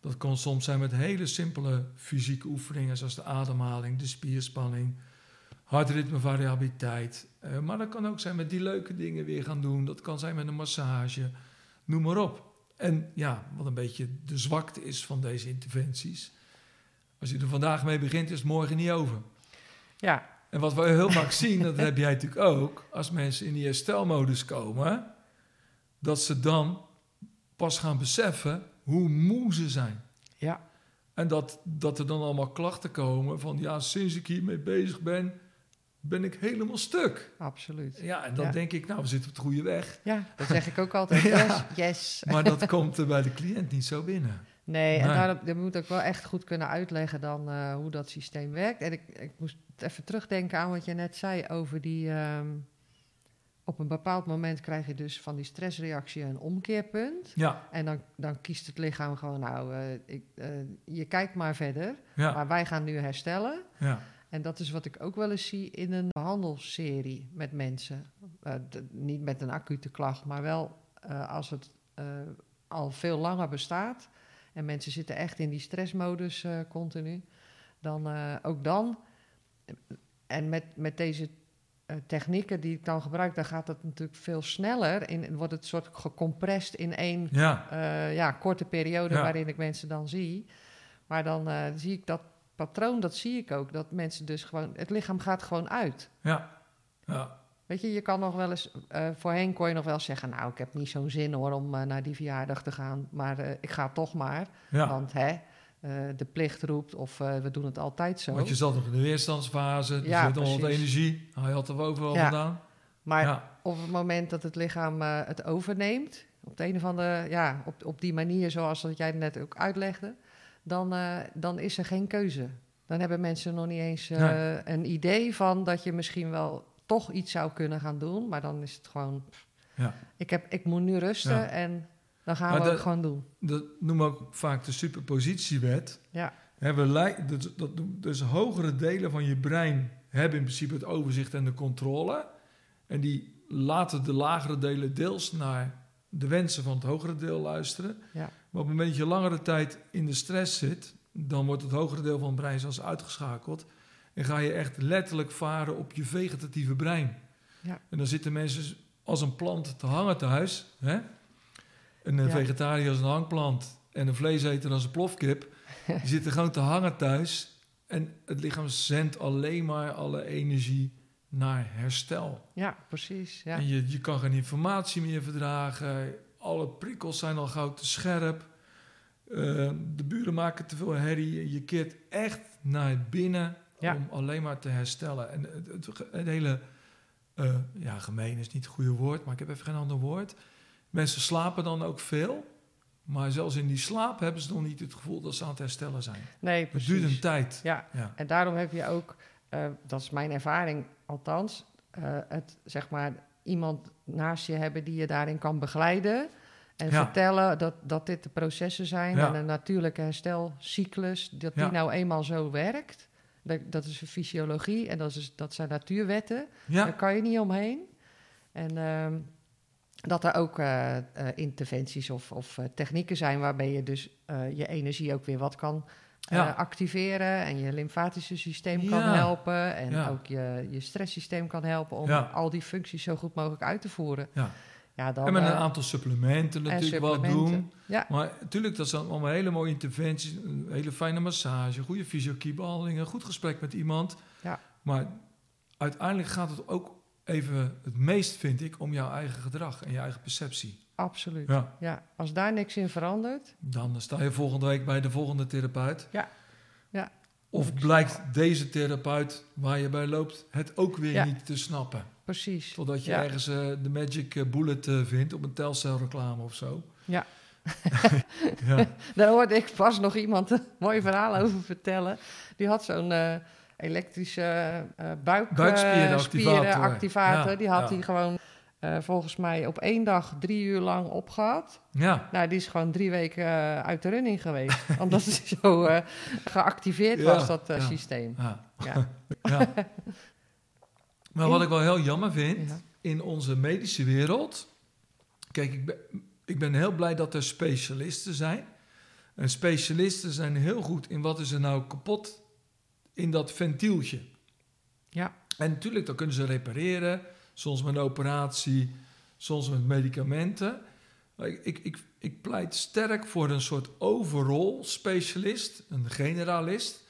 Dat kan soms zijn met hele simpele fysieke oefeningen, zoals de ademhaling, de spierspanning, hartritmevariabiliteit. Uh, maar dat kan ook zijn met die leuke dingen weer gaan doen. Dat kan zijn met een massage, noem maar op. En ja, wat een beetje de zwakte is van deze interventies. Als je er vandaag mee begint, is het morgen niet over. Ja. En wat we heel vaak zien, dat heb jij natuurlijk ook, als mensen in die herstelmodus komen, dat ze dan pas gaan beseffen hoe moe ze zijn. Ja. En dat, dat er dan allemaal klachten komen van, ja, sinds ik hiermee bezig ben, ben ik helemaal stuk. Absoluut. Ja, en dan denk ik, nou, we zitten op de goede weg. Ja, dat zeg ik ook altijd. Yes, yes. Maar dat komt er bij de cliënt niet zo binnen. Nee, en daarom, je moet ook wel echt goed kunnen uitleggen dan uh, hoe dat systeem werkt. En ik, ik moest even terugdenken aan wat je net zei over die... Um, op een bepaald moment krijg je dus van die stressreactie een omkeerpunt. Ja. En dan, dan kiest het lichaam gewoon, nou, uh, ik, uh, je kijkt maar verder. Ja. Maar wij gaan nu herstellen. Ja. En dat is wat ik ook wel eens zie in een behandelserie met mensen. Uh, niet met een acute klacht, maar wel als het al veel langer bestaat en mensen zitten echt in die stressmodus continu, dan ook dan. En met, met deze eh, technieken die ik dan gebruik, dan gaat het natuurlijk veel sneller. In, wordt het soort gecompressed in één Ja, eh, ja, korte periode Ja. waarin ik mensen dan zie. Maar dan eh, zie ik dat patroon, dat zie ik ook. Dat mensen dus gewoon, het lichaam gaat gewoon uit. ja, ja. Weet je, je kan nog wel eens, voorheen kon je nog wel zeggen, nou, ik heb niet zo'n zin hoor om naar die verjaardag te gaan, maar ik ga toch maar. ja. Want hè, de plicht roept of eh, we doen het altijd zo. Want je zat nog in de weerstandsfase, er Ja, zit nog wat precies. energie. Hij had er overal Ja. vandaan. Maar ja, op het moment dat het lichaam eh, het overneemt, op de een of andere, ja, op, op die manier zoals dat jij net ook uitlegde, dan, eh, dan is er geen keuze. Dan hebben mensen nog niet eens eh, Nee. een idee van dat je misschien wel toch iets zou kunnen gaan doen, maar dan is het gewoon, ja. ik, heb, ik moet nu rusten Ja. en dan gaan Maar we het gewoon doen. Dat noemen we ook vaak de superpositiewet. Ja, we dat, dat, dus hogere delen van je brein hebben in principe het overzicht en de controle. En die laten de lagere delen deels naar de wensen van het hogere deel luisteren. ja, Maar op het moment dat je langere tijd in de stress zit, dan wordt het hogere deel van het brein zelfs uitgeschakeld. En ga je echt letterlijk varen op je vegetatieve brein. Ja. En dan zitten mensen als een plant te hangen thuis. Hè? Een eh, Ja. vegetariër als een hangplant en een vleeseter als een plofkip. Die zitten gewoon te hangen thuis. En het lichaam zendt alleen maar alle energie naar herstel. ja precies. Ja. En je, je kan geen informatie meer verdragen. Alle prikkels zijn al gauw te scherp. Eh, de buren maken te veel herrie. Je keert echt naar binnen Ja. om alleen maar te herstellen. En het, het, het hele, eh, ja, gemeen is niet het goede woord, maar ik heb even geen ander woord. Mensen slapen dan ook veel. Maar zelfs in die slaap hebben ze nog niet het gevoel dat ze aan het herstellen zijn. Nee, Het duurt een tijd. Ja, Ja. En daarom heb je ook, eh, dat is mijn ervaring althans, eh, het zeg maar iemand naast je hebben die je daarin kan begeleiden. En Ja. vertellen dat, dat dit de processen zijn Ja. en een natuurlijke herstelcyclus, dat die nou eenmaal zo werkt. Dat, dat is een fysiologie en dat, is, dat zijn natuurwetten. Ja, Daar kan je niet omheen. En ehm, dat er ook eh, eh, interventies of, of eh, technieken zijn waarbij je dus je energie ook weer wat kan Ja. activeren en je lymfatische systeem kan helpen en Ja. ook je, je stresssysteem kan helpen om al die functies zo goed mogelijk uit te voeren. Ja. Ja, dan, en met een aantal supplementen en natuurlijk wat doen. Ja, Maar natuurlijk, dat zijn allemaal hele mooie interventies. Een hele fijne massage, goede fysiokiebehandeling, een goed gesprek met iemand. Ja. Maar uiteindelijk gaat het ook even het meest, vind ik, om jouw eigen gedrag en je eigen perceptie. absoluut. Ja. Ja, als daar niks in verandert, Dan sta je volgende week bij de volgende therapeut. Ja. Ja. Of blijkt deze therapeut waar je bij loopt het ook weer Ja. niet te snappen. precies. Totdat je Ja. ergens eh, de magic eh, bullet eh, vindt op een telcelreclame of zo. Ja. ja. Daar hoorde ik pas nog iemand een mooi verhaal over vertellen. Die had zo'n elektrische eh buik, Buikspierenactivator. eh. Ja, Die had ja. hij gewoon eh, volgens mij op één dag drie uur lang opgehad. ja. Nou, die is gewoon drie weken uit de running geweest. omdat hij zo geactiveerd Ja, was, dat systeem. ja. Ja. ja. Maar wat ik wel heel jammer vind, in onze medische wereld. Kijk, ik ben, ik ben heel blij dat er specialisten zijn. En specialisten zijn heel goed in wat is er nou kapot in dat ventieltje. Ja. En natuurlijk, dan kunnen ze repareren. Soms met een operatie, soms met medicamenten. Maar ik, ik, ik, ik pleit sterk voor een soort overall specialist, een generalist.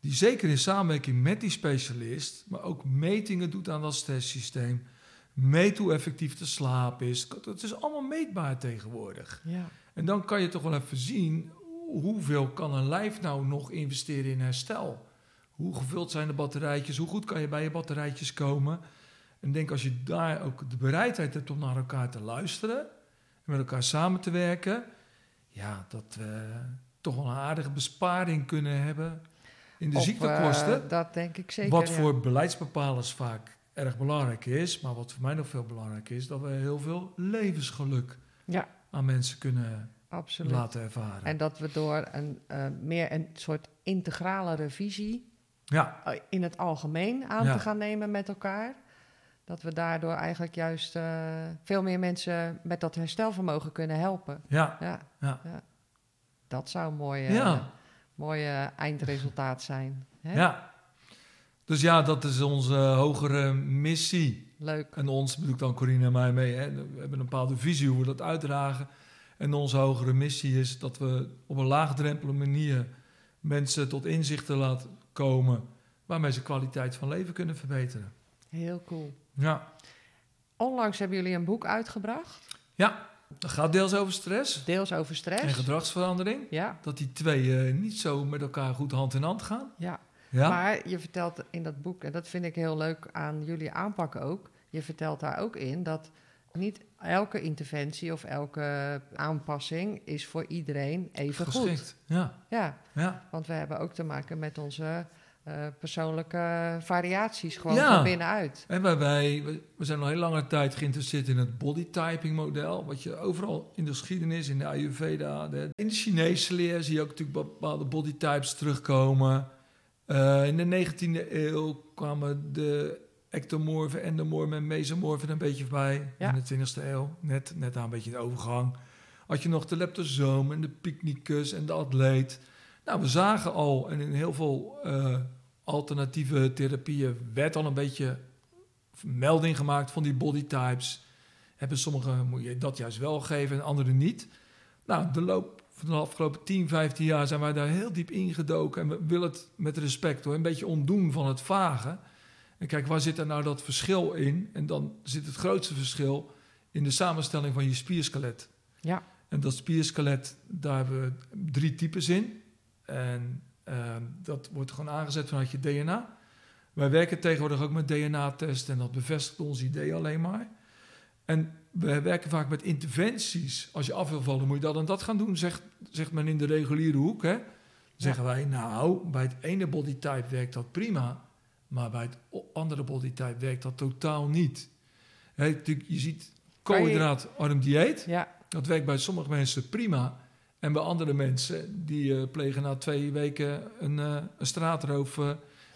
Die zeker in samenwerking met die specialist, maar ook metingen doet aan dat stresssysteem. Meet hoe effectief de slaap is. Het is allemaal meetbaar tegenwoordig. Ja. En dan kan je toch wel even zien hoeveel kan een lijf nou nog investeren in herstel. Hoe gevuld zijn de batterijtjes? Hoe goed kan je bij je batterijtjes komen? En ik denk als je daar ook de bereidheid hebt om naar elkaar te luisteren en met elkaar samen te werken, ja, dat we toch wel een aardige besparing kunnen hebben in de Op, ziektekosten. eh, dat denk ik zeker. wat ja. voor beleidsbepalers vaak erg belangrijk is, maar wat voor mij nog veel belangrijker is, dat we heel veel levensgeluk Ja, aan mensen kunnen absoluut. laten ervaren. En dat we door een eh, meer een soort integralere visie ja, eh, in het algemeen aan Ja. te gaan nemen met elkaar. Dat we daardoor eigenlijk juist eh, veel meer mensen met dat herstelvermogen kunnen helpen. ja, Ja, ja. dat zou een mooi, eh, Ja. mooi eh, eindresultaat zijn. Hè? ja. Dus ja, dat is onze hogere missie. Leuk. En ons, bedoel ik dan Corine en mij mee, hè? we hebben een bepaalde visie hoe we dat uitdragen. En onze hogere missie is dat we op een laagdrempelige manier mensen tot inzichten laten komen waarmee ze kwaliteit van leven kunnen verbeteren. Heel cool. Ja, Onlangs hebben jullie een boek uitgebracht. ja dat gaat deels over stress Deels over stress. en gedragsverandering. Ja, Dat die twee eh, niet zo met elkaar goed hand in hand gaan. ja. Ja, Maar je vertelt in dat boek, en dat vind ik heel leuk aan jullie aanpak ook. Je vertelt daar ook in dat niet elke interventie of elke aanpassing is voor iedereen even goed. Ja, Ja, ja. want we hebben ook te maken met onze eh, persoonlijke variaties gewoon Ja. van binnenuit. En wij, wij, we- zijn al heel lange tijd geïnteresseerd in het bodytyping model. Wat je overal in de geschiedenis, in de Ayurveda, de, in de Chinese leer zie je ook natuurlijk bepaalde bodytypes terugkomen. Eh, in de 19e eeuw kwamen de ectomorfen, endomorfen en mesomorfen een beetje voorbij. Ja. In de 20e eeuw, net, net aan een beetje de overgang. Had je nog de leptosoom en de picnicus en de atleet. Nou, we zagen al, en in heel veel eh, alternatieve therapieën werd al een beetje melding gemaakt van die bodytypes. Hebben sommigen moet je dat juist wel geven en anderen niet. Nou, de loop van de afgelopen 10, 15 jaar zijn wij daar heel diep ingedoken. En we willen het met respect hoor, een beetje ontdoen van het vage. En kijk, waar zit er nou dat verschil in? En dan zit het grootste verschil in de samenstelling van je spierskelet. Ja, En dat spierskelet, daar hebben we drie types in. En ehm, dat wordt gewoon aangezet vanuit je DNA. Wij werken tegenwoordig ook met DNA-testen en dat bevestigt ons idee alleen maar. En we werken vaak met interventies. Als je af wil vallen, moet je dat en dat gaan doen, zegt, zegt men in de reguliere hoek. Hè? Zeggen wij, nou, bij het ene bodytype werkt dat prima, maar bij het andere bodytype werkt dat totaal niet. Natuurlijk, je ziet koolhydraatarm dieet. ja, Dat werkt bij sommige mensen prima. En bij andere mensen, die eh, plegen na twee weken een, eh, een straatroof... eh,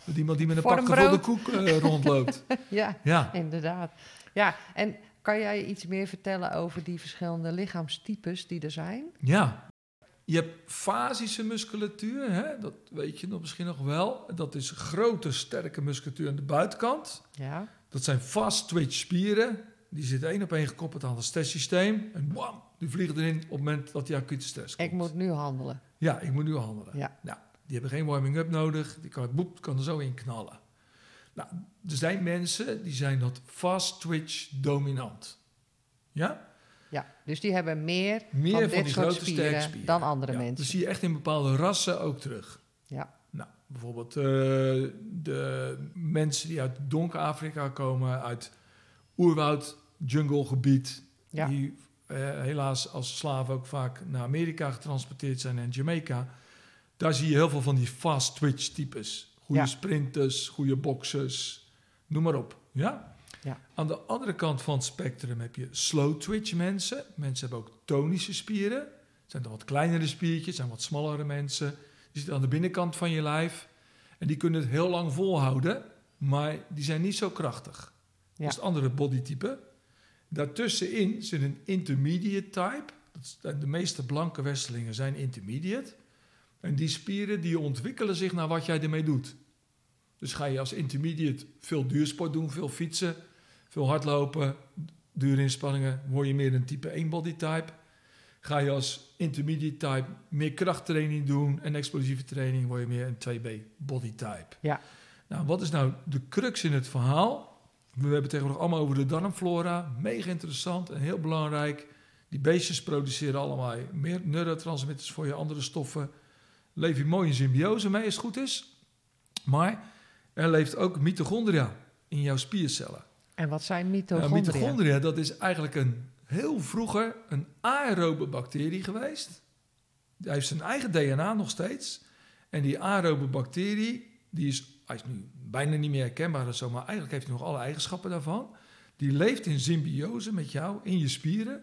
met iemand die met een pak gevulde koek eh, rondloopt. ja, Ja, inderdaad. Ja, en kan jij iets meer vertellen over die verschillende lichaamstypes die er zijn? ja. Je hebt fasische musculatuur, hè? dat weet je nog misschien nog wel. Dat is grote, sterke musculatuur aan de buitenkant. Ja, Dat zijn fast twitch spieren. Die zitten één op één gekoppeld aan het stresssysteem. En bam, die vliegen erin op het moment dat die acute stress komt. ik moet nu handelen. Ja, ik moet nu handelen. Ja. Nou, die hebben geen warming-up nodig. Die kan, boep, kan er zo in knallen. Nou, er zijn mensen die zijn dat fast twitch dominant. Ja? Ja, dus die hebben meer, Meer van van, dit die soort grote spieren dan andere Ja, mensen. Dat zie je echt in bepaalde rassen ook terug. Ja. Nou, bijvoorbeeld eh, de mensen die uit donker-Afrika komen, uit oerwoud, junglegebied, Ja. die eh, helaas als slaven ook vaak naar Amerika getransporteerd zijn en Jamaica. Daar zie je heel veel van die fast twitch types. Goede Ja. sprinters, goede boxers, noem maar op. Ja? Ja. Aan de andere kant van het spectrum heb je slow twitch mensen. Mensen hebben ook tonische spieren. Het zijn dan wat kleinere spiertjes, zijn wat smallere mensen. Die zitten aan de binnenkant van je lijf. En die kunnen het heel lang volhouden, maar die zijn niet zo krachtig. Ja. Dat is het andere bodytype. Daartussenin zit een intermediate type. De meeste blanke westerlingen zijn intermediate. En die spieren die ontwikkelen zich naar wat jij ermee doet. Dus ga je als intermediate veel duursport doen, veel fietsen, veel hardlopen, dure inspanningen, word je meer een type 1 bodytype. Ga je als intermediate type meer krachttraining doen en explosieve training, word je meer een 2B bodytype. Ja. Nou, wat is nou de crux in het verhaal? We hebben het tegenwoordig allemaal over de darmflora. Mega interessant en heel belangrijk. Die beestjes produceren allemaal meer neurotransmitters voor je andere stoffen. Leef je mooi in symbiose mee als het goed is. Maar er leeft ook mitochondria in jouw spiercellen. En wat zijn Nou, mitochondriën? mitochondria, dat is eigenlijk een heel vroeger een aerobe bacterie geweest. Hij heeft zijn eigen DNA nog steeds. En die aerobe bacterie, die is, hij is nu bijna niet meer herkenbaar of zo, maar eigenlijk heeft hij nog alle eigenschappen daarvan. Die leeft in symbiose met jou in je spieren.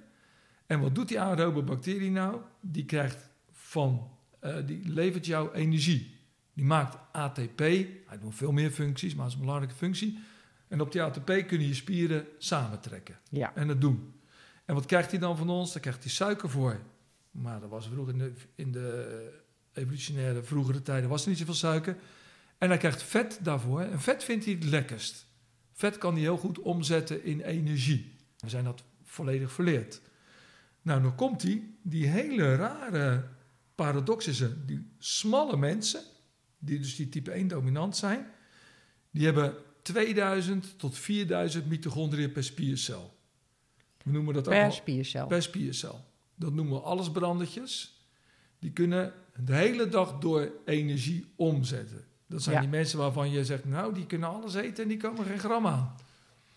En wat doet die aerobe bacterie nou? Die krijgt van, eh, die levert jou energie. Die maakt ATP. Hij doet veel meer functies, maar het is een belangrijke functie. En op die ATP kunnen je spieren samentrekken Ja, en het doen. En wat krijgt hij dan van ons? Daar krijgt hij suiker voor. Maar dat was vroeger in de, in de evolutionaire vroegere tijden was er niet zoveel suiker. En hij krijgt vet daarvoor. En vet vindt hij het lekkerst. Vet kan hij heel goed omzetten in energie. We zijn dat volledig verleerd. Nou, dan komt hij, die hele rare paradox is er. Die smalle mensen, die dus die type 1 dominant zijn, die hebben 2000 tot 4000 mitochondriën per spiercel. We noemen dat ook Per wel- spiercel. per spiercel. Dat noemen we allesbrandertjes. Die kunnen de hele dag door energie omzetten. Dat zijn Ja. die mensen waarvan je zegt, nou, die kunnen alles eten en die komen geen gram aan.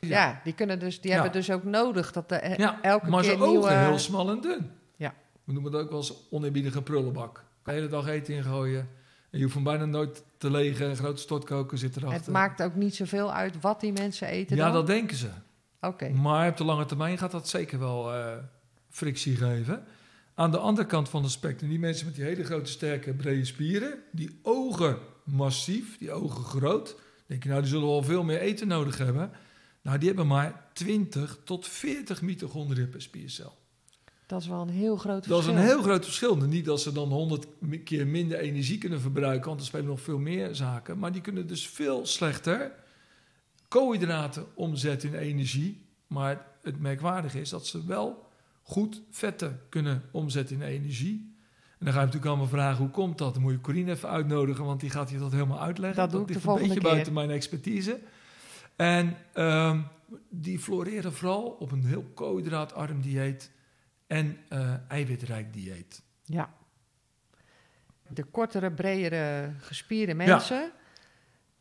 Ja, die, kunnen dus, die Ja. hebben dus ook nodig dat de, eh, Ja, elke maar keer zijn ogen nieuwe... heel smal en dun. Ja. We noemen dat ook wel eens oneerbiedige prullenbak. De hele dag eten ingooien. Je hoeft hem bijna nooit te legen. Een grote stortkoker zit erachter. Het maakt ook niet zoveel uit wat die mensen eten ja, dan? dat denken ze. Oké. Maar op de lange termijn gaat dat zeker wel eh, frictie geven. Aan de andere kant van het spectrum, die mensen met die hele grote, sterke, brede spieren, die ogen massief, die ogen groot, denk je nou, die zullen wel veel meer eten nodig hebben. Nou, die hebben maar 20 tot 40 mitochondriën per spiercel. Dat is wel een heel groot Dat is verschil. een heel groot verschil. Niet dat ze dan 100 keer minder energie kunnen verbruiken, want er spelen nog veel meer zaken. Maar die kunnen dus veel slechter koolhydraten omzetten in energie. Maar het merkwaardige is dat ze wel goed vetten kunnen omzetten in energie. En dan ga je natuurlijk allemaal vragen, hoe komt dat? Dan moet je Corine even uitnodigen, want die gaat je dat helemaal uitleggen. Dat doe ik de ligt een beetje keer. buiten mijn expertise. En ehm, die floreren vooral op een heel koolhydraatarm dieet en eh, eiwitrijk dieet. Ja. De kortere, bredere, gespierde mensen,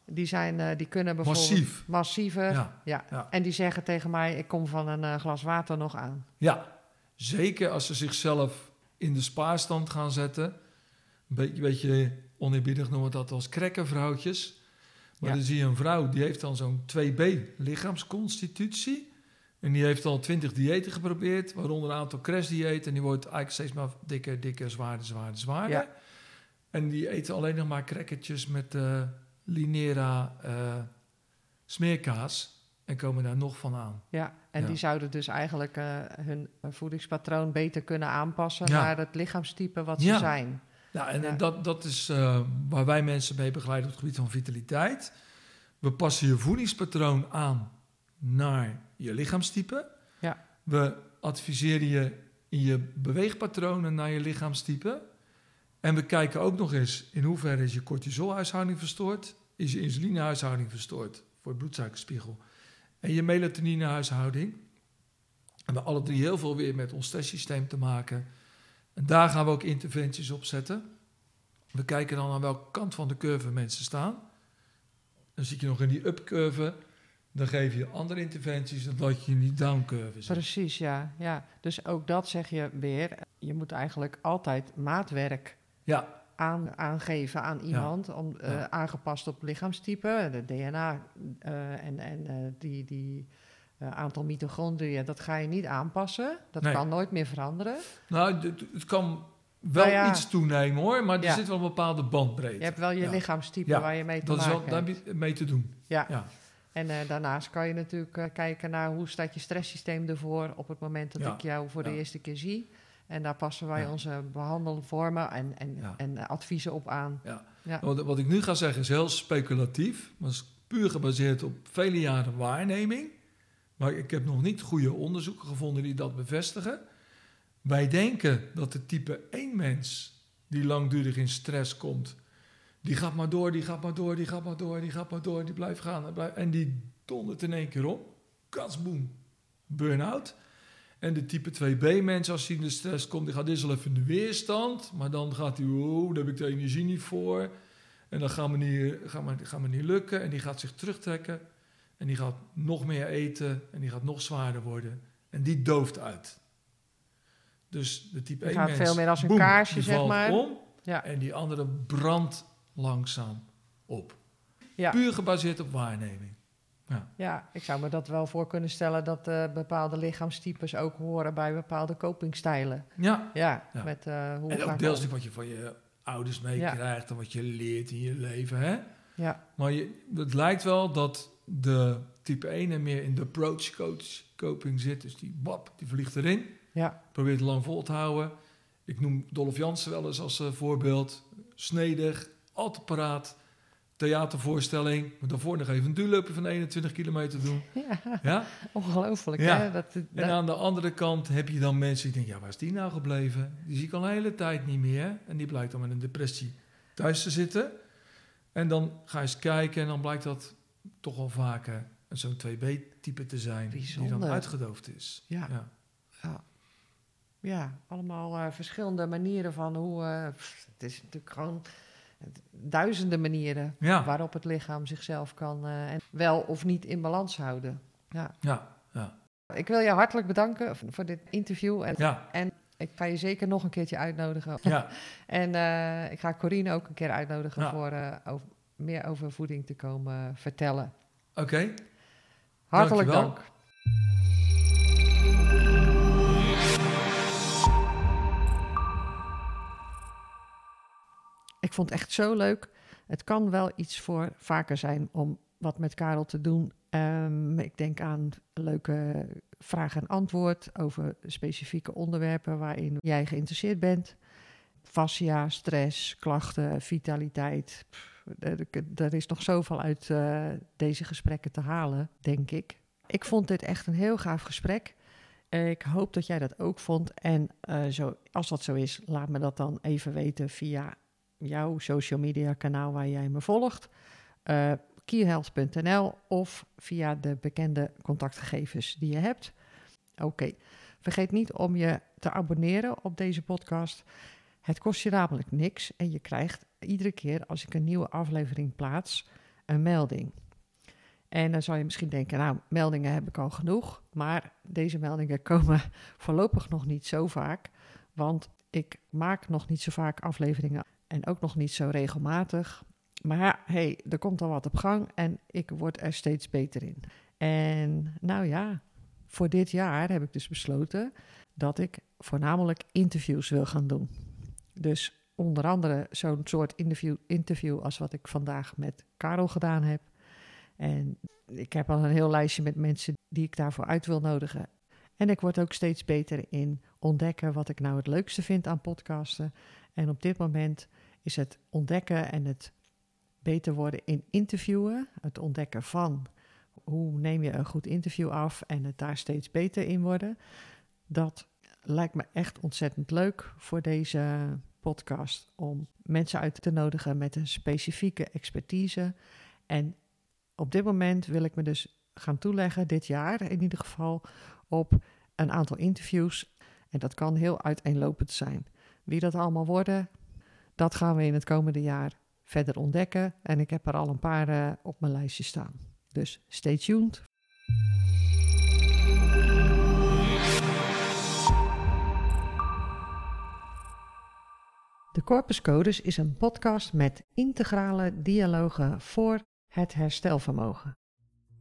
die, zijn, eh, die kunnen bijvoorbeeld... Massief. Massiever. Ja. Ja, ja. En die zeggen tegen mij, ik kom van een eh, glas water nog aan. ja, zeker als ze zichzelf in de spaarstand gaan zetten. Een beetje, beetje oneerbiedig noemen we dat als krekkenvrouwtjes. Maar Ja. dan zie je een vrouw, die heeft dan zo'n 2B lichaamsconstitutie. En die heeft al 20 diëten geprobeerd, waaronder een aantal crashdiëten. En die wordt eigenlijk steeds maar dikker, dikker, zwaarder, zwaarder, zwaarder. Ja. En die eten alleen nog maar crackertjes met eh Linera eh, smeerkaas. En komen daar nog van aan. Ja, en Ja. die zouden dus eigenlijk eh, hun voedingspatroon beter kunnen aanpassen Ja. naar het lichaamstype wat Ja. ze zijn. Nou, en Ja. dat, dat is waar wij mensen mee begeleiden op het gebied van vitaliteit. We passen je voedingspatroon aan naar je lichaamstype. Ja. We adviseren je in je beweegpatronen naar je lichaamstype. En we kijken ook nog eens in hoeverre is je cortisolhuishouding verstoord, is je insulinehuishouding verstoord voor het bloedsuikerspiegel en je melatoninehuishouding. En we hebben alle drie heel veel weer met ons stresssysteem te maken. En daar gaan we ook interventies op zetten. We kijken dan aan welke kant van de curve mensen staan. Dan zit je nog in die up-curve. Dan geef je andere interventies dan dat je die down-curve zit. Precies, ja, ja. Dus ook dat zeg je weer. Je moet eigenlijk altijd maatwerk Ja, aan, aangeven aan iemand, om, eh, Ja. aangepast op lichaamstype, de DNA eh, en, en eh, die, die aantal mitochondriën, dat ga je niet aanpassen. Dat Nee. kan nooit meer veranderen. nou, het, kan wel Nou ja. iets toenemen hoor, maar er Ja. zit wel een bepaalde bandbreedte. Je hebt wel je Ja. lichaamstype waar je mee te dat is wel, maken daar heb je mee te doen. Ja. En eh, daarnaast kan je natuurlijk eh, kijken naar hoe staat je stresssysteem ervoor op het moment dat Ja. ik jou voor de eerste keer zie. En daar passen wij Ja. onze behandelvormen en, en, en adviezen op aan. Ja. Ja. Wat, wat ik nu ga zeggen is heel speculatief. Maar is puur gebaseerd op vele jaren waarneming. Maar ik heb nog niet goede onderzoeken gevonden die dat bevestigen. Wij denken dat de type 1 mens die langdurig in stress komt, die gaat maar door, die gaat maar door, die gaat maar door, die gaat maar door, die blijft gaan. En, blijft, en die dondert in één keer om. Katsboom. Burn-out. En de type 2b mens, als hij in de stress komt, die gaat eerst wel even in de weerstand. Maar dan gaat hij, oh, daar heb ik de energie niet voor. En dat gaat me niet, gaat me, gaat me niet lukken. En die gaat zich terugtrekken. En die gaat nog meer eten. En die gaat nog zwaarder worden. En die dooft uit. Dus de type Die 1 gaat mens, veel meer als een boem, kaarsje, zeg maar. om. Ja. En die andere brandt langzaam op. Ja. Puur gebaseerd op waarneming. Ja, ik zou me dat wel voor kunnen stellen dat eh, bepaalde lichaamstypes ook horen bij bepaalde copingstijlen. Ja, Ja, Ja. met eh, hoe en ook deels wat je van je ouders meekrijgt en wat je leert in je leven. Hè? Ja, Maar je, het lijkt wel dat de type 1 er meer in de approach coach coping zit. Dus die bap, die vliegt erin. ja, Probeert het lang vol te houden. Ik noem Dolph Jansen wel eens als eh, voorbeeld. Snedig, altijd paraat. theatervoorstelling. Moet daarvoor nog even een duurloopje van 21 kilometer doen. Ja, Ja? ongelooflijk Ja. hè? Dat, dat, En aan de andere kant heb je dan mensen die denken, ja, waar is die nou gebleven? Die zie ik al een hele tijd niet meer. En die blijkt dan met een depressie thuis te zitten. En dan ga je eens kijken en dan blijkt dat toch wel vaker zo'n 2B-type te zijn. Die dan uitgedoofd is. Ja. ja. ja. ja, allemaal eh, verschillende manieren van hoe... eh, pff, het is natuurlijk gewoon duizenden manieren Ja. waarop het lichaam zichzelf kan eh, en wel of niet in balans houden. Ja. Ja, ja, Ik wil je hartelijk bedanken voor dit interview. En, ja, en ik ga je zeker nog een keertje uitnodigen. ja. En eh, ik ga Corine ook een keer uitnodigen Ja. voor eh, over, meer over voeding te komen vertellen. Oké. Hartelijk Dankjewel. dank. Ik vond het echt zo leuk. Het kan wel iets voor vaker zijn om wat met Karel te doen. Ehm, ik denk aan leuke vraag en antwoord over specifieke onderwerpen waarin jij geïnteresseerd bent. Fascia, stress, klachten, vitaliteit. Er, er is nog zoveel uit eh, deze gesprekken te halen, denk ik. Ik vond dit echt een heel gaaf gesprek. Ik hoop dat jij dat ook vond. En eh, zo, als dat zo is, laat me dat dan even weten via jouw social media kanaal waar jij me volgt. keyhealth.nl of via de bekende contactgegevens die je hebt. Oké, vergeet niet om je te abonneren op deze podcast. Het kost je namelijk niks en je krijgt iedere keer als ik een nieuwe aflevering plaats een melding. En dan zou je misschien denken, nou, meldingen heb ik al genoeg. Maar deze meldingen komen voorlopig nog niet zo vaak. Want ik maak nog niet zo vaak afleveringen en ook nog niet zo regelmatig. Maar hey, er komt al wat op gang en ik word er steeds beter in. En nou ja, voor dit jaar heb ik dus besloten dat ik voornamelijk interviews wil gaan doen. Dus onder andere zo'n soort interview, interview als wat ik vandaag met Karel gedaan heb. En ik heb al een heel lijstje met mensen die ik daarvoor uit wil nodigen. En ik word ook steeds beter in ontdekken wat ik nou het leukste vind aan podcasten. En op dit moment is het ontdekken en het beter worden in interviewen. Het ontdekken van hoe neem je een goed interview af en het daar steeds beter in worden. Dat lijkt me echt ontzettend leuk voor deze podcast. Om mensen uit te nodigen met een specifieke expertise. En op dit moment wil ik me dus gaan toeleggen, dit jaar in ieder geval, op een aantal interviews. En dat kan heel uiteenlopend zijn. Wie dat allemaal worden, dat gaan we in het komende jaar verder ontdekken. En ik heb er al een paar eh, op mijn lijstje staan. Dus stay tuned. De Corpus Codes is een podcast met integrale dialogen voor het herstelvermogen.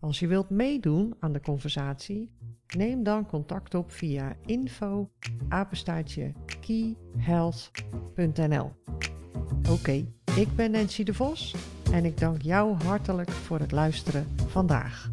Als je wilt meedoen aan de conversatie, neem dan contact op via info keyhealth.nl. Oké, ik ben Nancy de Vos en ik dank jou hartelijk voor het luisteren vandaag.